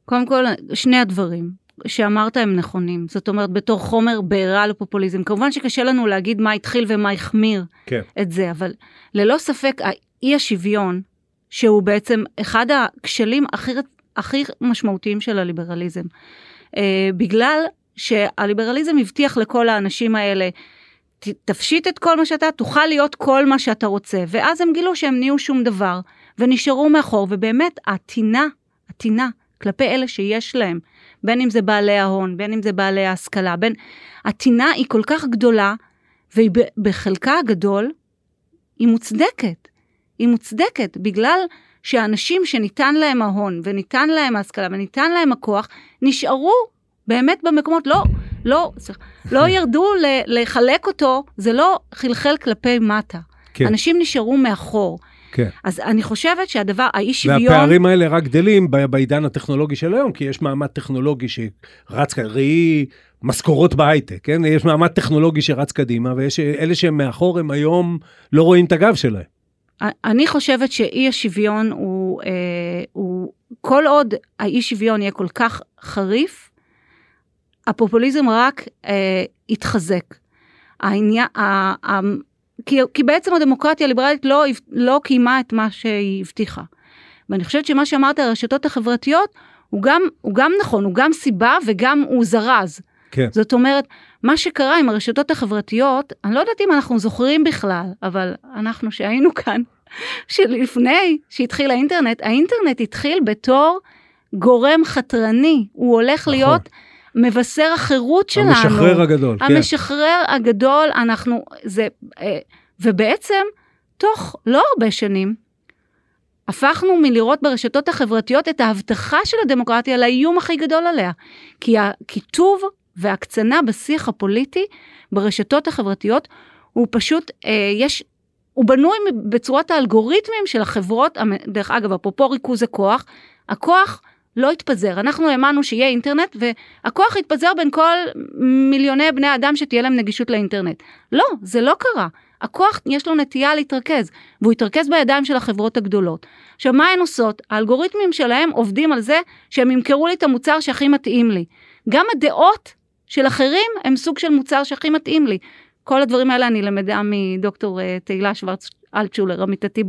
קודם כל, שני הדברים שאמרת הם נכונים. זאת אומרת, בתור חומר בעירה לפופוליזם. כמובן שקשה לנו להגיד מה התחיל ומה החמיר כן. את זה, אבל ללא ספק, האי השוויון, שהוא בעצם אחד הכשלים הכי, הכי משמעותיים של הליברליזם. אה, בגלל שהליברליזם הבטיח לכל האנשים האלה, תפשיט את כל מה שאתה, תוכל להיות כל מה שאתה רוצה. ואז הם גילו שהם נהיו שום דבר. ונשארו מאחור, ובאמת הטינה, הטינה כלפי אלה שיש להם, בין אם זה בעלי ההון, בין אם זה בעלי ההשכלה, בין... הטינה היא כל כך גדולה, ובחלקה הגדול היא מוצדקת. היא מוצדקת בגלל שאנשים שניתן להם ההון וניתן להם ההשכלה וניתן להם הכוח, נשארו באמת במקומות, לא, לא, סליחה, לא [laughs] ירדו לחלק אותו, זה לא חלחל כלפי מטה. כן. אנשים נשארו מאחור. כן. אז אני חושבת שהדבר, האי שוויון... והפערים האלה רק גדלים בעידן הטכנולוגי של היום, כי יש מעמד טכנולוגי שרץ, כ- ראי משכורות בהייטק, כן? יש מעמד טכנולוגי שרץ קדימה, ויש אלה שהם מאחור, הם היום לא רואים את הגב שלהם. אני חושבת שאי השוויון הוא, אה, הוא, כל עוד האי שוויון יהיה כל כך חריף, הפופוליזם רק אה, יתחזק. העניין, ה, ה, כי, כי בעצם הדמוקרטיה הליברלית לא, לא קיימה את מה שהיא הבטיחה. ואני חושבת שמה שאמרת על הרשתות החברתיות, הוא גם, הוא גם נכון, הוא גם סיבה וגם הוא זרז. כן. זאת אומרת, מה שקרה עם הרשתות החברתיות, אני לא יודעת אם אנחנו זוכרים בכלל, אבל אנחנו שהיינו כאן, [laughs] שלפני שהתחיל האינטרנט, האינטרנט התחיל בתור גורם חתרני, הוא הולך נכון. להיות מבשר החירות שלנו. המשחרר הגדול, כן. המשחרר הגדול, אנחנו, זה, אה, ובעצם, תוך לא הרבה שנים, הפכנו מלראות ברשתות החברתיות את ההבטחה של הדמוקרטיה לאיום הכי גדול עליה. כי הקיטוב וההקצנה בשיח הפוליטי ברשתות החברתיות הוא פשוט, אה, יש, הוא בנוי בצורת האלגוריתמים של החברות, דרך אגב, אפרופו ריכוז הכוח, הכוח לא התפזר. אנחנו האמנו שיהיה אינטרנט והכוח יתפזר בין כל מיליוני בני אדם שתהיה להם נגישות לאינטרנט. לא, זה לא קרה. הכוח יש לו נטייה להתרכז, והוא יתרכז בידיים של החברות הגדולות. עכשיו, מה הן עושות? האלגוריתמים שלהם עובדים על זה שהם ימכרו לי את המוצר שהכי מתאים לי. גם הדעות של אחרים הם סוג של מוצר שהכי מתאים לי. כל הדברים האלה אני למדה מדוקטור אה, תהילה שוורץ אלטשולר, עמיתתי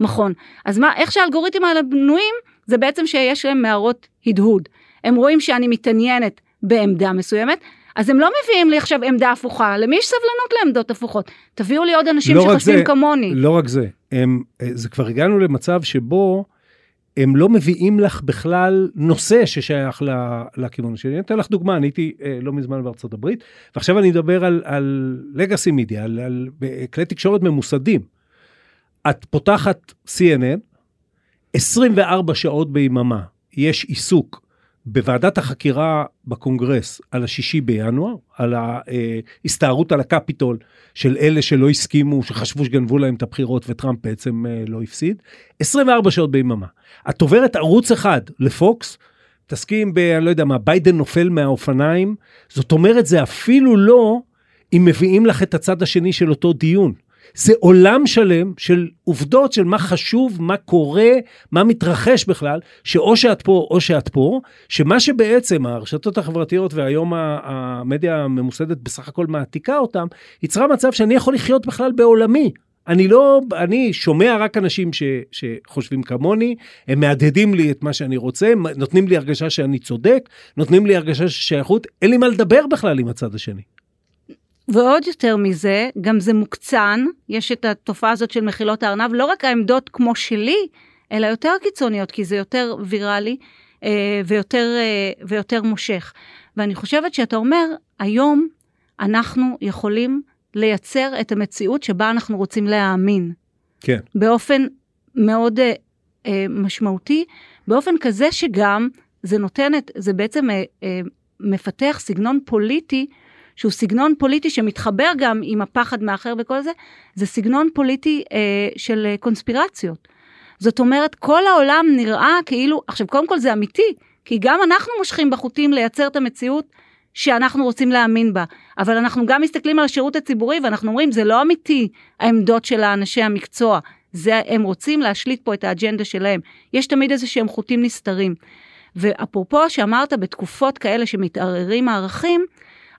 במכון. אז מה, איך שהאלגוריתמים האלה בנויים, זה בעצם שיש להם מערות הדהוד. הם רואים שאני מתעניינת בעמדה מסוימת, אז הם לא מביאים לי עכשיו עמדה הפוכה, למי יש סבלנות לעמדות הפוכות? תביאו לי עוד אנשים לא שחושבים זה, כמוני. לא רק זה, הם, אה, זה כבר הגענו למצב שבו הם לא מביאים לך בכלל נושא ששייך לכיוון שלי. אני אתן לך דוגמה, אני הייתי אה, לא מזמן בארצות הברית, ועכשיו אני מדבר על, על legacy media, על, על כלי תקשורת ממוסדים. את פותחת CNN, 24 שעות ביממה יש עיסוק בוועדת החקירה בקונגרס על השישי בינואר, על ההסתערות על הקפיטול של אלה שלא הסכימו, שחשבו שגנבו להם את הבחירות וטראמפ בעצם אה, לא הפסיד, 24 שעות ביממה. את עוברת ערוץ אחד לפוקס, תסכים ב... אני לא יודע מה, ביידן נופל מהאופניים, זאת אומרת, זה אפילו לא אם מביאים לך את הצד השני של אותו דיון. זה עולם שלם של עובדות של מה חשוב, מה קורה, מה מתרחש בכלל, שאו שאת פה או שאת פה, שמה שבעצם הרשתות החברתיות והיום המדיה הממוסדת בסך הכל מעתיקה אותם, יצרה מצב שאני יכול לחיות בכלל בעולמי. אני לא, אני שומע רק אנשים ש, שחושבים כמוני, הם מהדהדים לי את מה שאני רוצה, נותנים לי הרגשה שאני צודק, נותנים לי הרגשה של שייכות, אין לי מה לדבר בכלל עם הצד השני. ועוד יותר מזה, גם זה מוקצן, יש את התופעה הזאת של מחילות הארנב, לא רק העמדות כמו שלי, אלא יותר קיצוניות, כי זה יותר ויראלי אה, ויותר, אה, ויותר מושך. ואני חושבת שאתה אומר, היום אנחנו יכולים לייצר את המציאות שבה אנחנו רוצים להאמין. כן. באופן מאוד אה, אה, משמעותי, באופן כזה שגם זה נותן את, זה בעצם אה, אה, מפתח סגנון פוליטי, שהוא סגנון פוליטי שמתחבר גם עם הפחד מאחר וכל זה, זה סגנון פוליטי אה, של קונספירציות. זאת אומרת, כל העולם נראה כאילו, עכשיו קודם כל זה אמיתי, כי גם אנחנו מושכים בחוטים לייצר את המציאות שאנחנו רוצים להאמין בה, אבל אנחנו גם מסתכלים על השירות הציבורי ואנחנו אומרים, זה לא אמיתי, העמדות של האנשי המקצוע, זה, הם רוצים להשליט פה את האג'נדה שלהם. יש תמיד איזה שהם חוטים נסתרים. ואפרופו שאמרת בתקופות כאלה שמתערערים הערכים,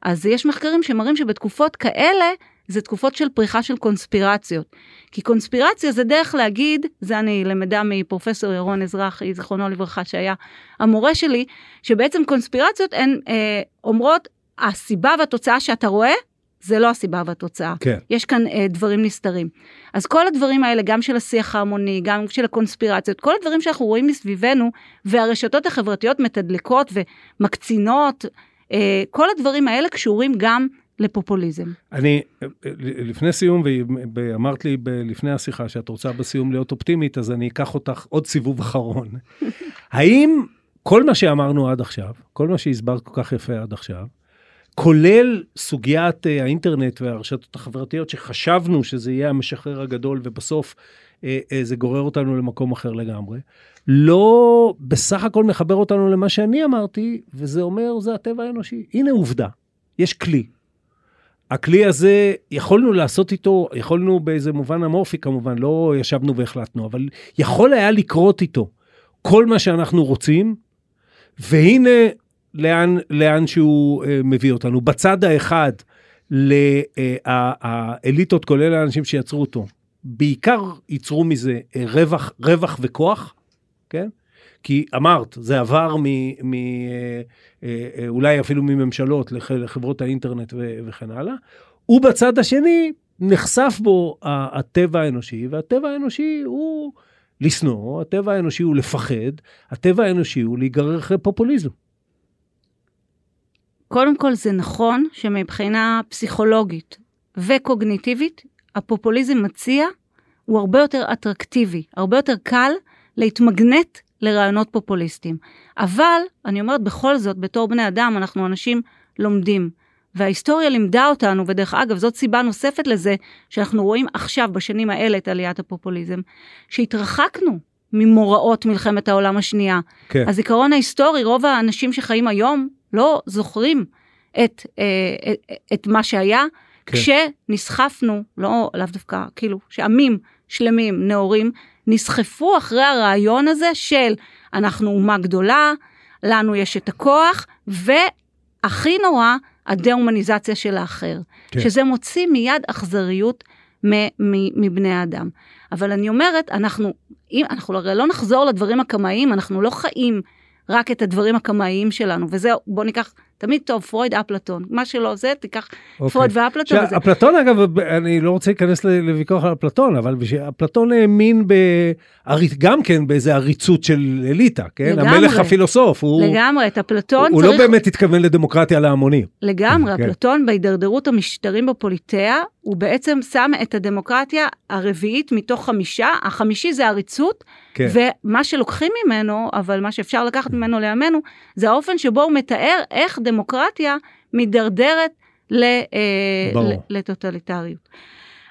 אז יש מחקרים שמראים שבתקופות כאלה, זה תקופות של פריחה של קונספירציות. כי קונספירציה זה דרך להגיד, זה אני למדה מפרופסור ירון אזרחי, זיכרונו לברכה, שהיה המורה שלי, שבעצם קונספירציות הן אה, אומרות, הסיבה והתוצאה שאתה רואה, זה לא הסיבה והתוצאה. כן. יש כאן אה, דברים נסתרים. אז כל הדברים האלה, גם של השיח ההמוני, גם של הקונספירציות, כל הדברים שאנחנו רואים מסביבנו, והרשתות החברתיות מתדלקות ומקצינות, כל הדברים האלה קשורים גם לפופוליזם. אני, לפני סיום, ואמרת לי לפני השיחה שאת רוצה בסיום להיות אופטימית, אז אני אקח אותך עוד סיבוב אחרון. [laughs] האם כל מה שאמרנו עד עכשיו, כל מה שהסברת כל כך יפה עד עכשיו, כולל סוגיית אה, האינטרנט והרשתות החברתיות, שחשבנו שזה יהיה המשחרר הגדול, ובסוף אה, אה, זה גורר אותנו למקום אחר לגמרי, לא בסך הכל מחבר אותנו למה שאני אמרתי, וזה אומר, זה הטבע האנושי. הנה עובדה, יש כלי. הכלי הזה, יכולנו לעשות איתו, יכולנו באיזה מובן אמורפי כמובן, לא ישבנו והחלטנו, אבל יכול היה לקרות איתו כל מה שאנחנו רוצים, והנה לאן, לאן שהוא אה, מביא אותנו. בצד האחד, לאליטות, כולל האנשים שיצרו אותו, בעיקר ייצרו מזה אה, רווח, רווח וכוח, כן? כי אמרת, זה עבר מ... מ אה, אה, אה, אולי אפילו מממשלות לח- לחברות האינטרנט ו- וכן הלאה. ובצד השני, נחשף בו הטבע האנושי, והטבע האנושי הוא לשנוא, הטבע האנושי הוא לפחד, הטבע האנושי הוא להיגרר אחרי פופוליזם. קודם כל זה נכון שמבחינה פסיכולוגית וקוגניטיבית, הפופוליזם מציע הוא הרבה יותר אטרקטיבי, הרבה יותר קל להתמגנט לרעיונות פופוליסטיים. אבל, אני אומרת בכל זאת, בתור בני אדם, אנחנו אנשים לומדים. וההיסטוריה לימדה אותנו, ודרך אגב, זאת סיבה נוספת לזה, שאנחנו רואים עכשיו, בשנים האלה, את עליית הפופוליזם, שהתרחקנו ממוראות מלחמת העולם השנייה. כן. הזיכרון ההיסטורי, רוב האנשים שחיים היום לא זוכרים את, אה, את, את מה שהיה, כן. כשנסחפנו, לא לאו דווקא, כאילו, שעמים שלמים, נאורים, נסחפו אחרי הרעיון הזה של אנחנו אומה גדולה, לנו יש את הכוח, והכי נורא, הדה-הומניזציה של האחר. כן. שזה מוציא מיד אכזריות מבני האדם. אבל אני אומרת, אנחנו, אם, אנחנו הרי לא נחזור לדברים הקמאיים, אנחנו לא חיים רק את הדברים הקמאיים שלנו, וזהו, בוא ניקח, תמיד טוב, פרויד, אפלטון, מה שלא זה, תיקח אוקיי. פרויד ואפלטון. וזה. אפלטון אגב, אני לא רוצה להיכנס לוויכוח על אפלטון, אבל אפלטון האמין ב... גם כן באיזה עריצות של אליטה, כן? לגמרי. המלך הפילוסוף, הוא, לגמרי, את אפלטון הוא צריך... לא באמת התכוון לדמוקרטיה להמונים. לגמרי, כן. אפלטון בהידרדרות המשטרים בפוליטאה, הוא בעצם שם את הדמוקרטיה הרביעית מתוך חמישה, החמישי זה עריצות, כן. ומה שלוקחים ממנו, אבל מה שאפשר לקחת ממנו לימינו, זה האופן שבו הוא מתאר איך דמוקרטיה מידרדרת ל, אה, ברור. ל- לטוטליטריות.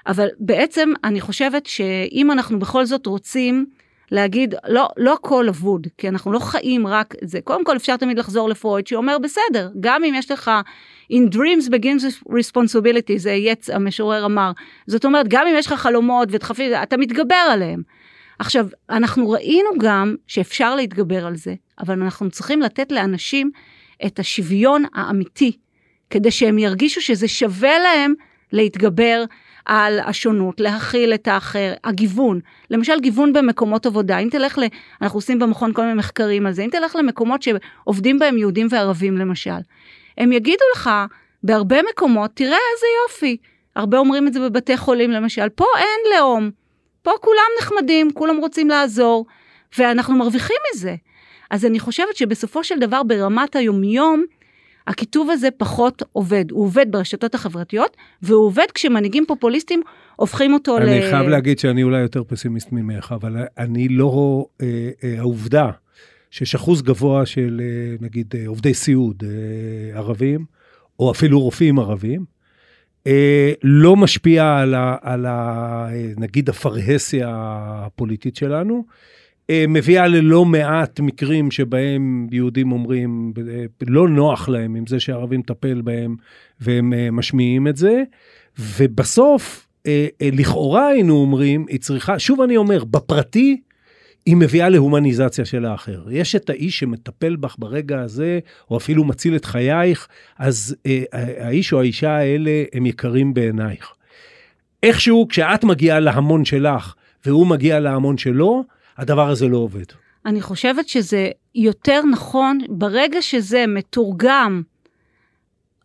אבל בעצם אני חושבת שאם אנחנו בכל זאת רוצים להגיד, לא, לא הכל אבוד, כי אנחנו לא חיים רק את זה. קודם כל אפשר תמיד לחזור לפרויד שאומר, בסדר, גם אם יש לך, in dreams begins responsibility, זה יץ המשורר אמר. זאת אומרת, גם אם יש לך חלומות ודחפים, אתה מתגבר עליהם. עכשיו, אנחנו ראינו גם שאפשר להתגבר על זה, אבל אנחנו צריכים לתת לאנשים את השוויון האמיתי, כדי שהם ירגישו שזה שווה להם להתגבר על השונות, להכיל את האחר, הגיוון. למשל, גיוון במקומות עבודה. אם תלך ל... אנחנו עושים במכון כל מיני מחקרים על זה. אם תלך למקומות שעובדים בהם יהודים וערבים, למשל, הם יגידו לך, בהרבה מקומות, תראה איזה יופי. הרבה אומרים את זה בבתי חולים, למשל. פה אין לאום. פה כולם נחמדים, כולם רוצים לעזור, ואנחנו מרוויחים מזה. אז אני חושבת שבסופו של דבר, ברמת היומיום, הכיתוב הזה פחות עובד. הוא עובד ברשתות החברתיות, והוא עובד כשמנהיגים פופוליסטים הופכים אותו אני ל... חייב להגיד שאני אולי יותר פסימיסט ממך, אבל אני לא, אה, אה, העובדה שיש אחוז גבוה של אה, נגיד אה, עובדי סיעוד אה, ערבים, או אפילו רופאים ערבים, לא משפיע על, ה, על ה, אה, נגיד הפרהסיה הפוליטית שלנו. אה, מביאה ללא מעט מקרים שבהם יהודים אומרים, אה, לא נוח להם עם זה שערבים מטפל בהם והם אה, משמיעים את זה, ובסוף, אה, אה, לכאורה היינו אומרים, היא צריכה, שוב אני אומר, בפרטי, היא מביאה להומניזציה של האחר. יש את האיש שמטפל בך ברגע הזה, או אפילו מציל את חייך, אז אה, האיש או האישה האלה הם יקרים בעינייך. איכשהו, כשאת מגיעה להמון שלך, והוא מגיע להמון שלו, הדבר הזה לא עובד. אני חושבת שזה יותר נכון, ברגע שזה מתורגם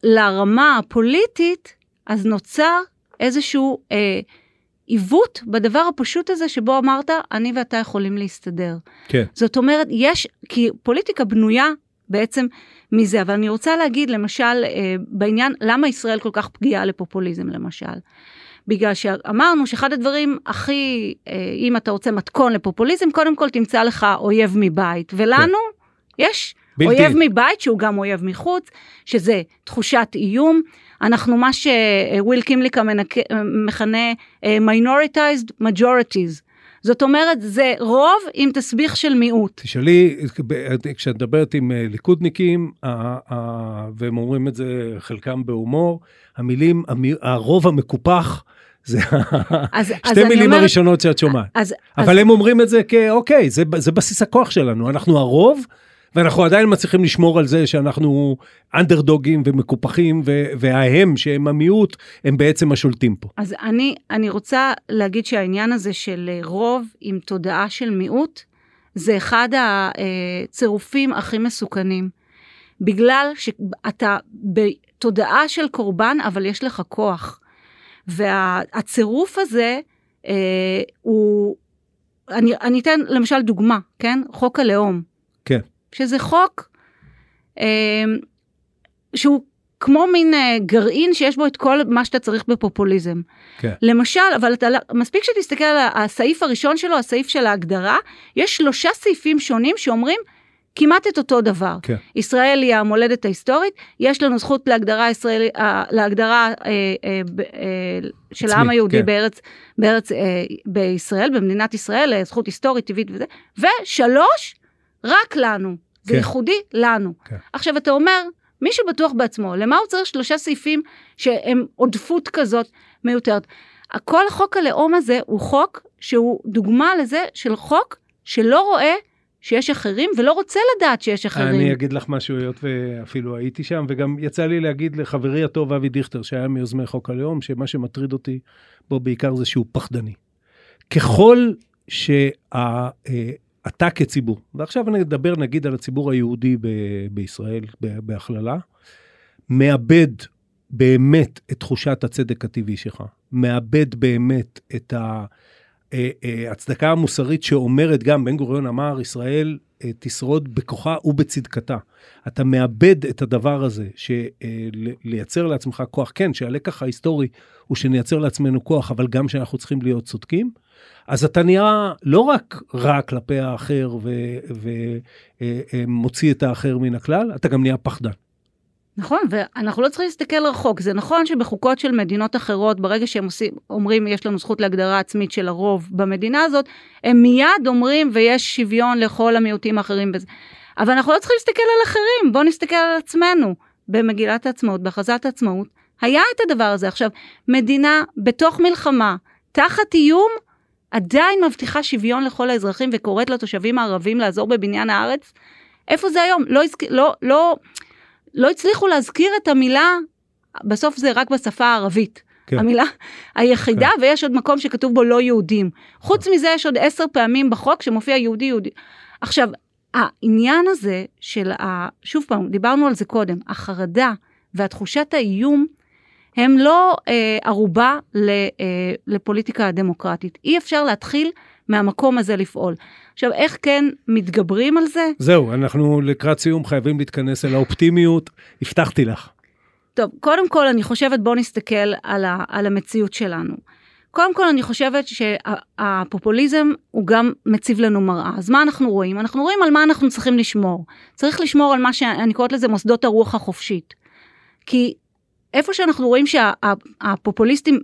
לרמה הפוליטית, אז נוצר איזשהו אה, עיוות בדבר הפשוט הזה שבו אמרת, אני ואתה יכולים להסתדר. כן. זאת אומרת, יש, כי פוליטיקה בנויה בעצם מזה, אבל אני רוצה להגיד למשל אה, בעניין, למה ישראל כל כך פגיעה לפופוליזם למשל. בגלל שאמרנו שאחד הדברים הכי, אה, אם אתה רוצה מתכון לפופוליזם, קודם כל תמצא לך אויב מבית, ולנו יש בלתי. אויב מבית שהוא גם אויב מחוץ, שזה תחושת איום. אנחנו מה שוויל קימליקה מנק- מכנה אה, minoritized majorities. זאת אומרת, זה רוב עם תסביך של מיעוט. תשאלי, כשאת מדברת עם אה, ליכודניקים, והם אומרים את זה חלקם בהומור, המילים, המי- הרוב המקופח, זה אז, אז שתי אני מילים אומרת- הראשונות שאת שומעת. אז, אבל אז, הם אומרים את זה כאוקיי, זה, זה בסיס הכוח שלנו, אנחנו הרוב, ואנחנו עדיין מצליחים לשמור על זה שאנחנו אנדרדוגים ומקופחים, ו- וההם, שהם המיעוט, הם בעצם השולטים פה. אז אני, אני רוצה להגיד שהעניין הזה של אה, רוב עם תודעה של מיעוט, זה אחד הצירופים הכי מסוכנים. בגלל שאתה בתודעה של קורבן, אבל יש לך כוח. והצירוף הזה אה, הוא, אני, אני אתן למשל דוגמה, כן? חוק הלאום. כן. שזה חוק אה, שהוא כמו מין אה, גרעין שיש בו את כל מה שאתה צריך בפופוליזם. כן. למשל, אבל אתה, לא- מספיק שתסתכל על הסעיף הראשון שלו, הסעיף של ההגדרה, יש שלושה סעיפים שונים שאומרים כמעט את אותו דבר. כן. ישראל היא המולדת ההיסטורית, יש לנו זכות להגדרה, ישראלי, אה, להגדרה אה, אה, אה, של עצמית, העם היהודי כן. בארץ, בארץ אה, בישראל, במדינת ישראל, אה, זכות היסטורית, טבעית וזה, ושלוש, רק לנו, זה כן. ייחודי לנו. כן. עכשיו אתה אומר, מי שבטוח בעצמו, למה הוא צריך שלושה סעיפים שהם עודפות כזאת מיותרת? כל חוק הלאום הזה הוא חוק שהוא דוגמה לזה של חוק שלא רואה שיש אחרים ולא רוצה לדעת שיש אחרים. אני אגיד לך משהו, היות ואפילו הייתי שם, וגם יצא לי להגיד לחברי הטוב אבי דיכטר, שהיה מיוזמי חוק הלאום, שמה שמטריד אותי בו בעיקר זה שהוא פחדני. ככל שאתה כציבור, ועכשיו אני אדבר נגיד על הציבור היהודי ב- בישראל בהכללה, מאבד באמת את תחושת הצדק הטבעי שלך, מאבד באמת את ה... אה, אה, המוסרית שאומרת גם, בן גוריון אמר, ישראל אה, תשרוד בכוחה ובצדקתה. אתה מאבד את הדבר הזה, שלייצר לעצמך כוח, כן, שהלקח ההיסטורי הוא שנייצר לעצמנו כוח, אבל גם שאנחנו צריכים להיות צודקים, אז אתה נראה לא רק רע כלפי האחר ומוציא את האחר מן הכלל, אתה גם נהיה פחדן. נכון, ואנחנו לא צריכים להסתכל רחוק. זה נכון שבחוקות של מדינות אחרות, ברגע שהם עושים, אומרים יש לנו זכות להגדרה עצמית של הרוב במדינה הזאת, הם מיד אומרים ויש שוויון לכל המיעוטים האחרים. בזה. אבל אנחנו לא צריכים להסתכל על אחרים, בואו נסתכל על עצמנו. במגילת העצמאות, בהכרזת העצמאות, היה את הדבר הזה. עכשיו, מדינה בתוך מלחמה, תחת איום, עדיין מבטיחה שוויון לכל האזרחים וקוראת לתושבים הערבים לעזור בבניין הארץ. איפה זה היום? לא, הזכ... לא, לא, לא הצליחו להזכיר את המילה, בסוף זה רק בשפה הערבית. כן. כן. המילה היחידה, כן. ויש עוד מקום שכתוב בו לא יהודים. חוץ מזה יש עוד עשר פעמים בחוק שמופיע יהודי יהודי. עכשיו, העניין הזה של, ה... שוב פעם, דיברנו על זה קודם, החרדה והתחושת האיום, הם לא אה, ערובה ל, אה, לפוליטיקה הדמוקרטית. אי אפשר להתחיל מהמקום הזה לפעול. עכשיו, איך כן מתגברים על זה? זהו, אנחנו לקראת סיום חייבים להתכנס אל האופטימיות, הבטחתי לך. טוב, קודם כל אני חושבת בוא נסתכל על, ה, על המציאות שלנו. קודם כל אני חושבת שהפופוליזם הוא גם מציב לנו מראה. אז מה אנחנו רואים? אנחנו רואים על מה אנחנו צריכים לשמור. צריך לשמור על מה שאני קוראת לזה מוסדות הרוח החופשית. כי איפה שאנחנו רואים שהפופוליסטים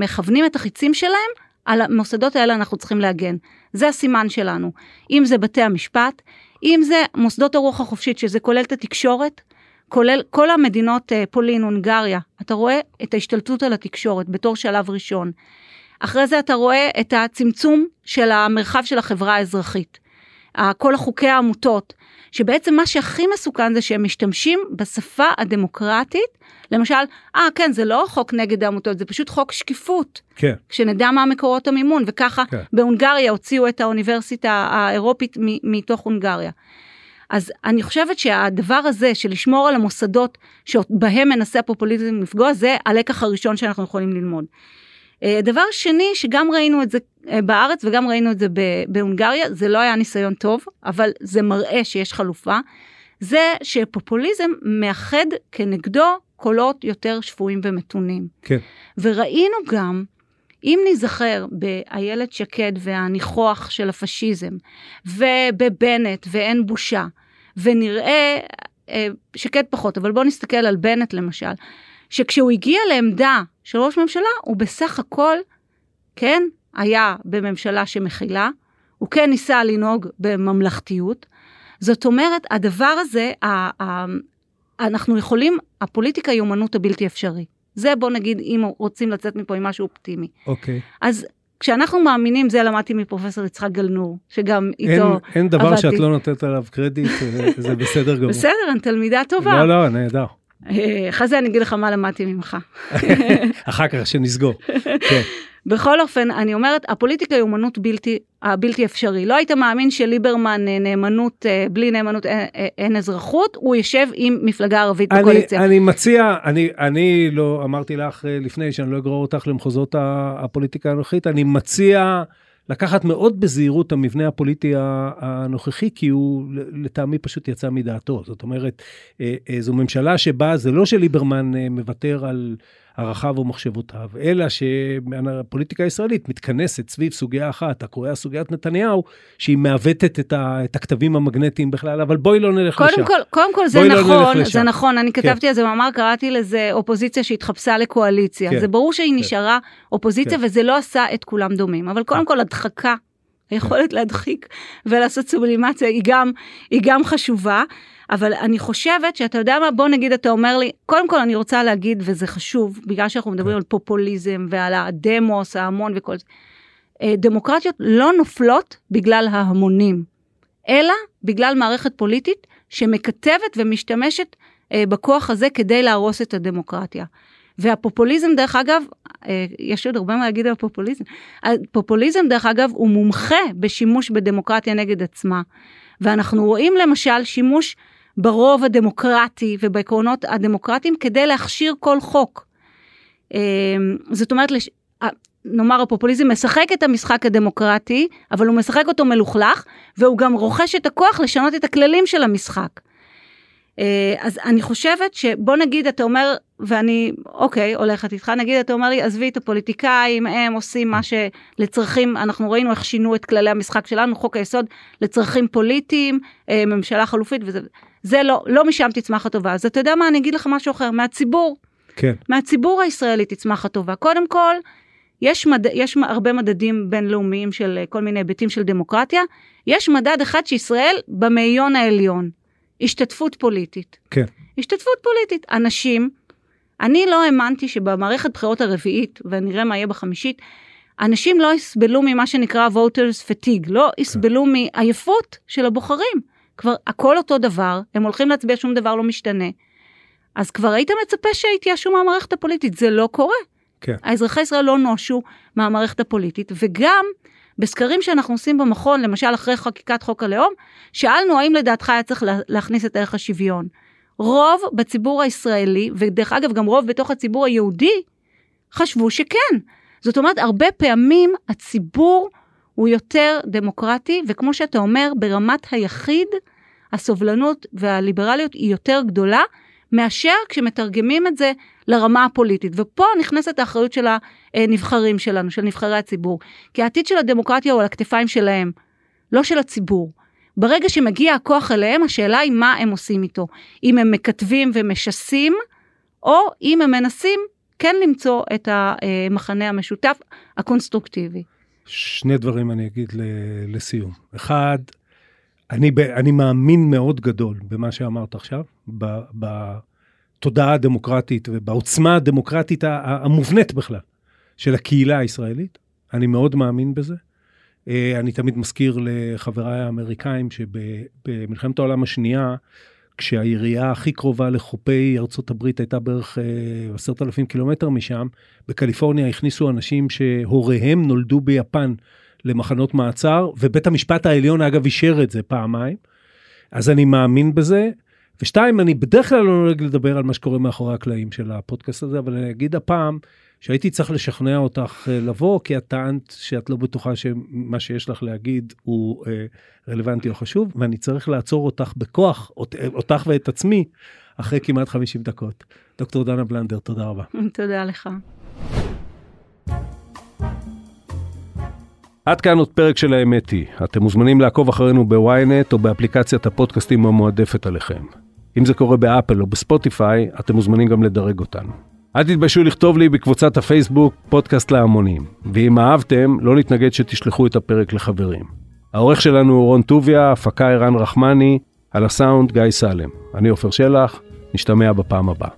מכוונים את החיצים שלהם, על המוסדות האלה אנחנו צריכים להגן. זה הסימן שלנו. אם זה בתי המשפט, אם זה מוסדות הרוח החופשית, שזה כולל את התקשורת, כולל כל המדינות, פולין, הונגריה, אתה רואה את ההשתלטות על התקשורת בתור שלב ראשון. אחרי זה אתה רואה את הצמצום של המרחב של החברה האזרחית. כל החוקי העמותות, שבעצם מה שהכי מסוכן זה שהם משתמשים בשפה הדמוקרטית, למשל, אה כן זה לא חוק נגד העמותות, זה פשוט חוק שקיפות. כן. שנדע מה מקורות המימון, וככה כן. בהונגריה הוציאו את האוניברסיטה האירופית מתוך הונגריה. אז אני חושבת שהדבר הזה של לשמור על המוסדות שבהם מנסה הפופוליזם לפגוע, זה הלקח הראשון שאנחנו יכולים ללמוד. אה, דבר שני, שגם ראינו את זה אה, בארץ וגם ראינו את זה בהונגריה, זה לא היה ניסיון טוב, אבל זה מראה שיש חלופה, זה שפופוליזם מאחד כנגדו קולות יותר שפויים ומתונים. כן. וראינו גם, אם ניזכר באיילת שקד והניחוח של הפשיזם, ובבנט ואין בושה, ונראה, אה, שקד פחות, אבל בואו נסתכל על בנט למשל, שכשהוא הגיע לעמדה של ראש ממשלה, הוא בסך הכל, כן, היה בממשלה שמכילה, הוא כן ניסה לנהוג בממלכתיות. זאת אומרת, הדבר הזה, אנחנו יכולים, הפוליטיקה היא אומנות הבלתי אפשרי. זה בוא נגיד אם רוצים לצאת מפה עם משהו אופטימי. אוקיי. אז כשאנחנו מאמינים, זה למדתי מפרופסור יצחק גלנור, שגם איתו אין, אין דבר עבדתי. שאת לא נותנת עליו קרדיט, זה- זה בסדר [laughs] גמור. בסדר, אני תלמידה טובה. לא, לא, נהדר. אה, אחרי זה אני אגיד לך מה למדתי ממך. [laughs] אחר כך שנסגור. כן, בכל אופן, אני אומרת, הפוליטיקה היא אומנות בלתי, הבלתי אפשרי. לא היית מאמין שליברמן אה, נאמנות, אה, בלי נאמנות אין, אה, אין אזרחות, הוא יושב עם מפלגה ערבית אני, בקואליציה. אני מציע, אני, אני לא אמרתי לך אה, לפני שאני לא אגרור אותך למחוזות הפוליטיקה הנוכחית, אני מציע לקחת מאוד בזהירות את המבנה הפוליטי הנוכחי, כי הוא לטעמי פשוט יצא מדעתו. זאת אומרת, אה, אה, זו ממשלה שבה זה לא שליברמן אה, מוותר על ערכיו ומחשבותיו, אלא שהפוליטיקה הישראלית מתכנסת סביב סוגיה אחת, הקרויה סוגיית נתניהו, שהיא מעוותת את, ה- את הכתבים המגנטיים בכלל, אבל בואי לא נלך לשם. קודם כל, קודם כל זה לא נכון, לשם. זה נכון, אני כתבתי על זה מאמר, קראתי לזה אופוזיציה שהתחפשה לקואליציה. כן. זה ברור שהיא נשארה אופוזיציה כן. וזה לא עשה את כולם דומים, אבל קודם כל הדחקה, היכולת להדחיק ולעשות סובלימציה היא גם, היא גם חשובה, אבל אני חושבת שאתה יודע מה, בוא נגיד אתה אומר לי, קודם כל אני רוצה להגיד, וזה חשוב, בגלל שאנחנו מדברים כן. על פופוליזם ועל הדמוס, ההמון וכל זה, אה, דמוקרטיות לא נופלות בגלל ההמונים, אלא בגלל מערכת פוליטית שמקטבת ומשתמשת אה, בכוח הזה כדי להרוס את הדמוקרטיה. והפופוליזם, דרך אגב, אה, יש עוד הרבה מה להגיד על הפופוליזם, הפופוליזם, דרך אגב, הוא מומחה בשימוש בדמוקרטיה נגד עצמה. ואנחנו רואים למשל שימוש ברוב הדמוקרטי ובעקרונות הדמוקרטיים כדי להכשיר כל חוק. אה, זאת אומרת. אה, נאמר הפופוליזם משחק את המשחק הדמוקרטי, אבל הוא משחק אותו מלוכלך, והוא גם רוכש את הכוח לשנות את הכללים של המשחק. אה, אז אני חושבת שבוא נגיד אתה אומר ואני אוקיי הולכת איתך נגיד אתה אומר לי עזבי את הפוליטיקאים הם עושים מה שלצרכים אנחנו ראינו איך שינו את כללי המשחק שלנו חוק היסוד לצרכים פוליטיים אה, ממשלה חלופית וזה זה לא לא משם תצמח הטובה. אז אתה יודע מה אני אגיד לך משהו אחר מהציבור. כן, מהציבור הישראלי תצמח הטובה. קודם כל. יש, מד... יש הרבה מדדים בינלאומיים של אה, כל מיני היבטים של דמוקרטיה, יש מדד אחד שישראל במאיון העליון, השתתפות פוליטית. כן. השתתפות פוליטית. אנשים, אני לא האמנתי שבמערכת בחירות הרביעית, ונראה מה יהיה בחמישית, אנשים לא יסבלו ממה שנקרא voters fatigue, לא יסבלו מעייפות של הבוחרים. כבר הכל אותו דבר, הם הולכים להצביע, שום דבר לא משתנה. אז כבר היית מצפה שיתייאשו מהמערכת הפוליטית, זה לא קורה. כן. האזרחי ישראל לא נואשו מהמערכת הפוליטית, וגם בסקרים שאנחנו עושים במכון, למשל אחרי חקיקת חוק הלאום, שאלנו האם לדעתך היה צריך לה- להכניס את ערך השוויון. רוב בציבור הישראלי, ודרך אגב גם רוב בתוך הציבור היהודי, חשבו שכן. זאת אומרת, הרבה פעמים הציבור הוא יותר דמוקרטי, וכמו שאתה אומר, ברמת היחיד, הסובלנות והליברליות היא יותר גדולה, מאשר כשמתרגמים את זה לרמה הפוליטית. ופה נכנסת האחריות של הנבחרים שלנו, של נבחרי הציבור. כי העתיד של הדמוקרטיה הוא על הכתפיים שלהם, לא של הציבור. ברגע שמגיע הכוח אליהם, השאלה היא מה הם עושים איתו. אם הם מקטבים ומשסים, או אם הם מנסים כן למצוא את המחנה המשותף הקונסטרוקטיבי. שני דברים אני אגיד לסיום. אחד, אני, אני מאמין מאוד גדול במה שאמרת עכשיו, בתודעה הדמוקרטית ובעוצמה הדמוקרטית המובנית בכלל של הקהילה הישראלית. אני מאוד מאמין בזה. אה, אני תמיד מזכיר לחבריי האמריקאים שבמלחמת העולם השנייה, כשהעירייה הכי קרובה לחופי ארצות הברית הייתה בערך אה, עשרת אלפים קילומטר משם, בקליפורניה הכניסו אנשים שהוריהם נולדו ביפן למחנות מעצר, ובית המשפט העליון אגב אישר את זה פעמיים. אז אני מאמין בזה. ושתיים, אני בדרך כלל לא נוהג לדבר על מה שקורה מאחורי הקלעים של הפודקאסט הזה, אבל אני אגיד הפעם שהייתי צריך לשכנע אותך אה, לבוא, כי את טענת שאת לא בטוחה שמה שיש לך להגיד הוא אה, רלוונטי או חשוב, ואני צריך לעצור אותך בכוח, אות- אותך ואת עצמי, אחרי כמעט 50 דקות. דוקטור דנה בלנדר, תודה רבה. [laughs] תודה לך. עד כאן עוד פרק של האמת היא. אתם מוזמנים לעקוב אחרינו בוויינט או באפליקציית הפודקאסטים המועדפת עליכם. אם זה קורה באפל או בספוטיפיי, אתם מוזמנים גם לדרג אותנו. אל תתביישו לכתוב לי בקבוצת הפייסבוק פודקאסט להמונים, ואם אהבתם, לא נתנגד שתשלחו את הפרק לחברים. העורך שלנו הוא רון טוביה, הפקה ערן רחמני, על הסאונד גיא סלם. אני עופר שלח, נשתמע בפעם הבאה.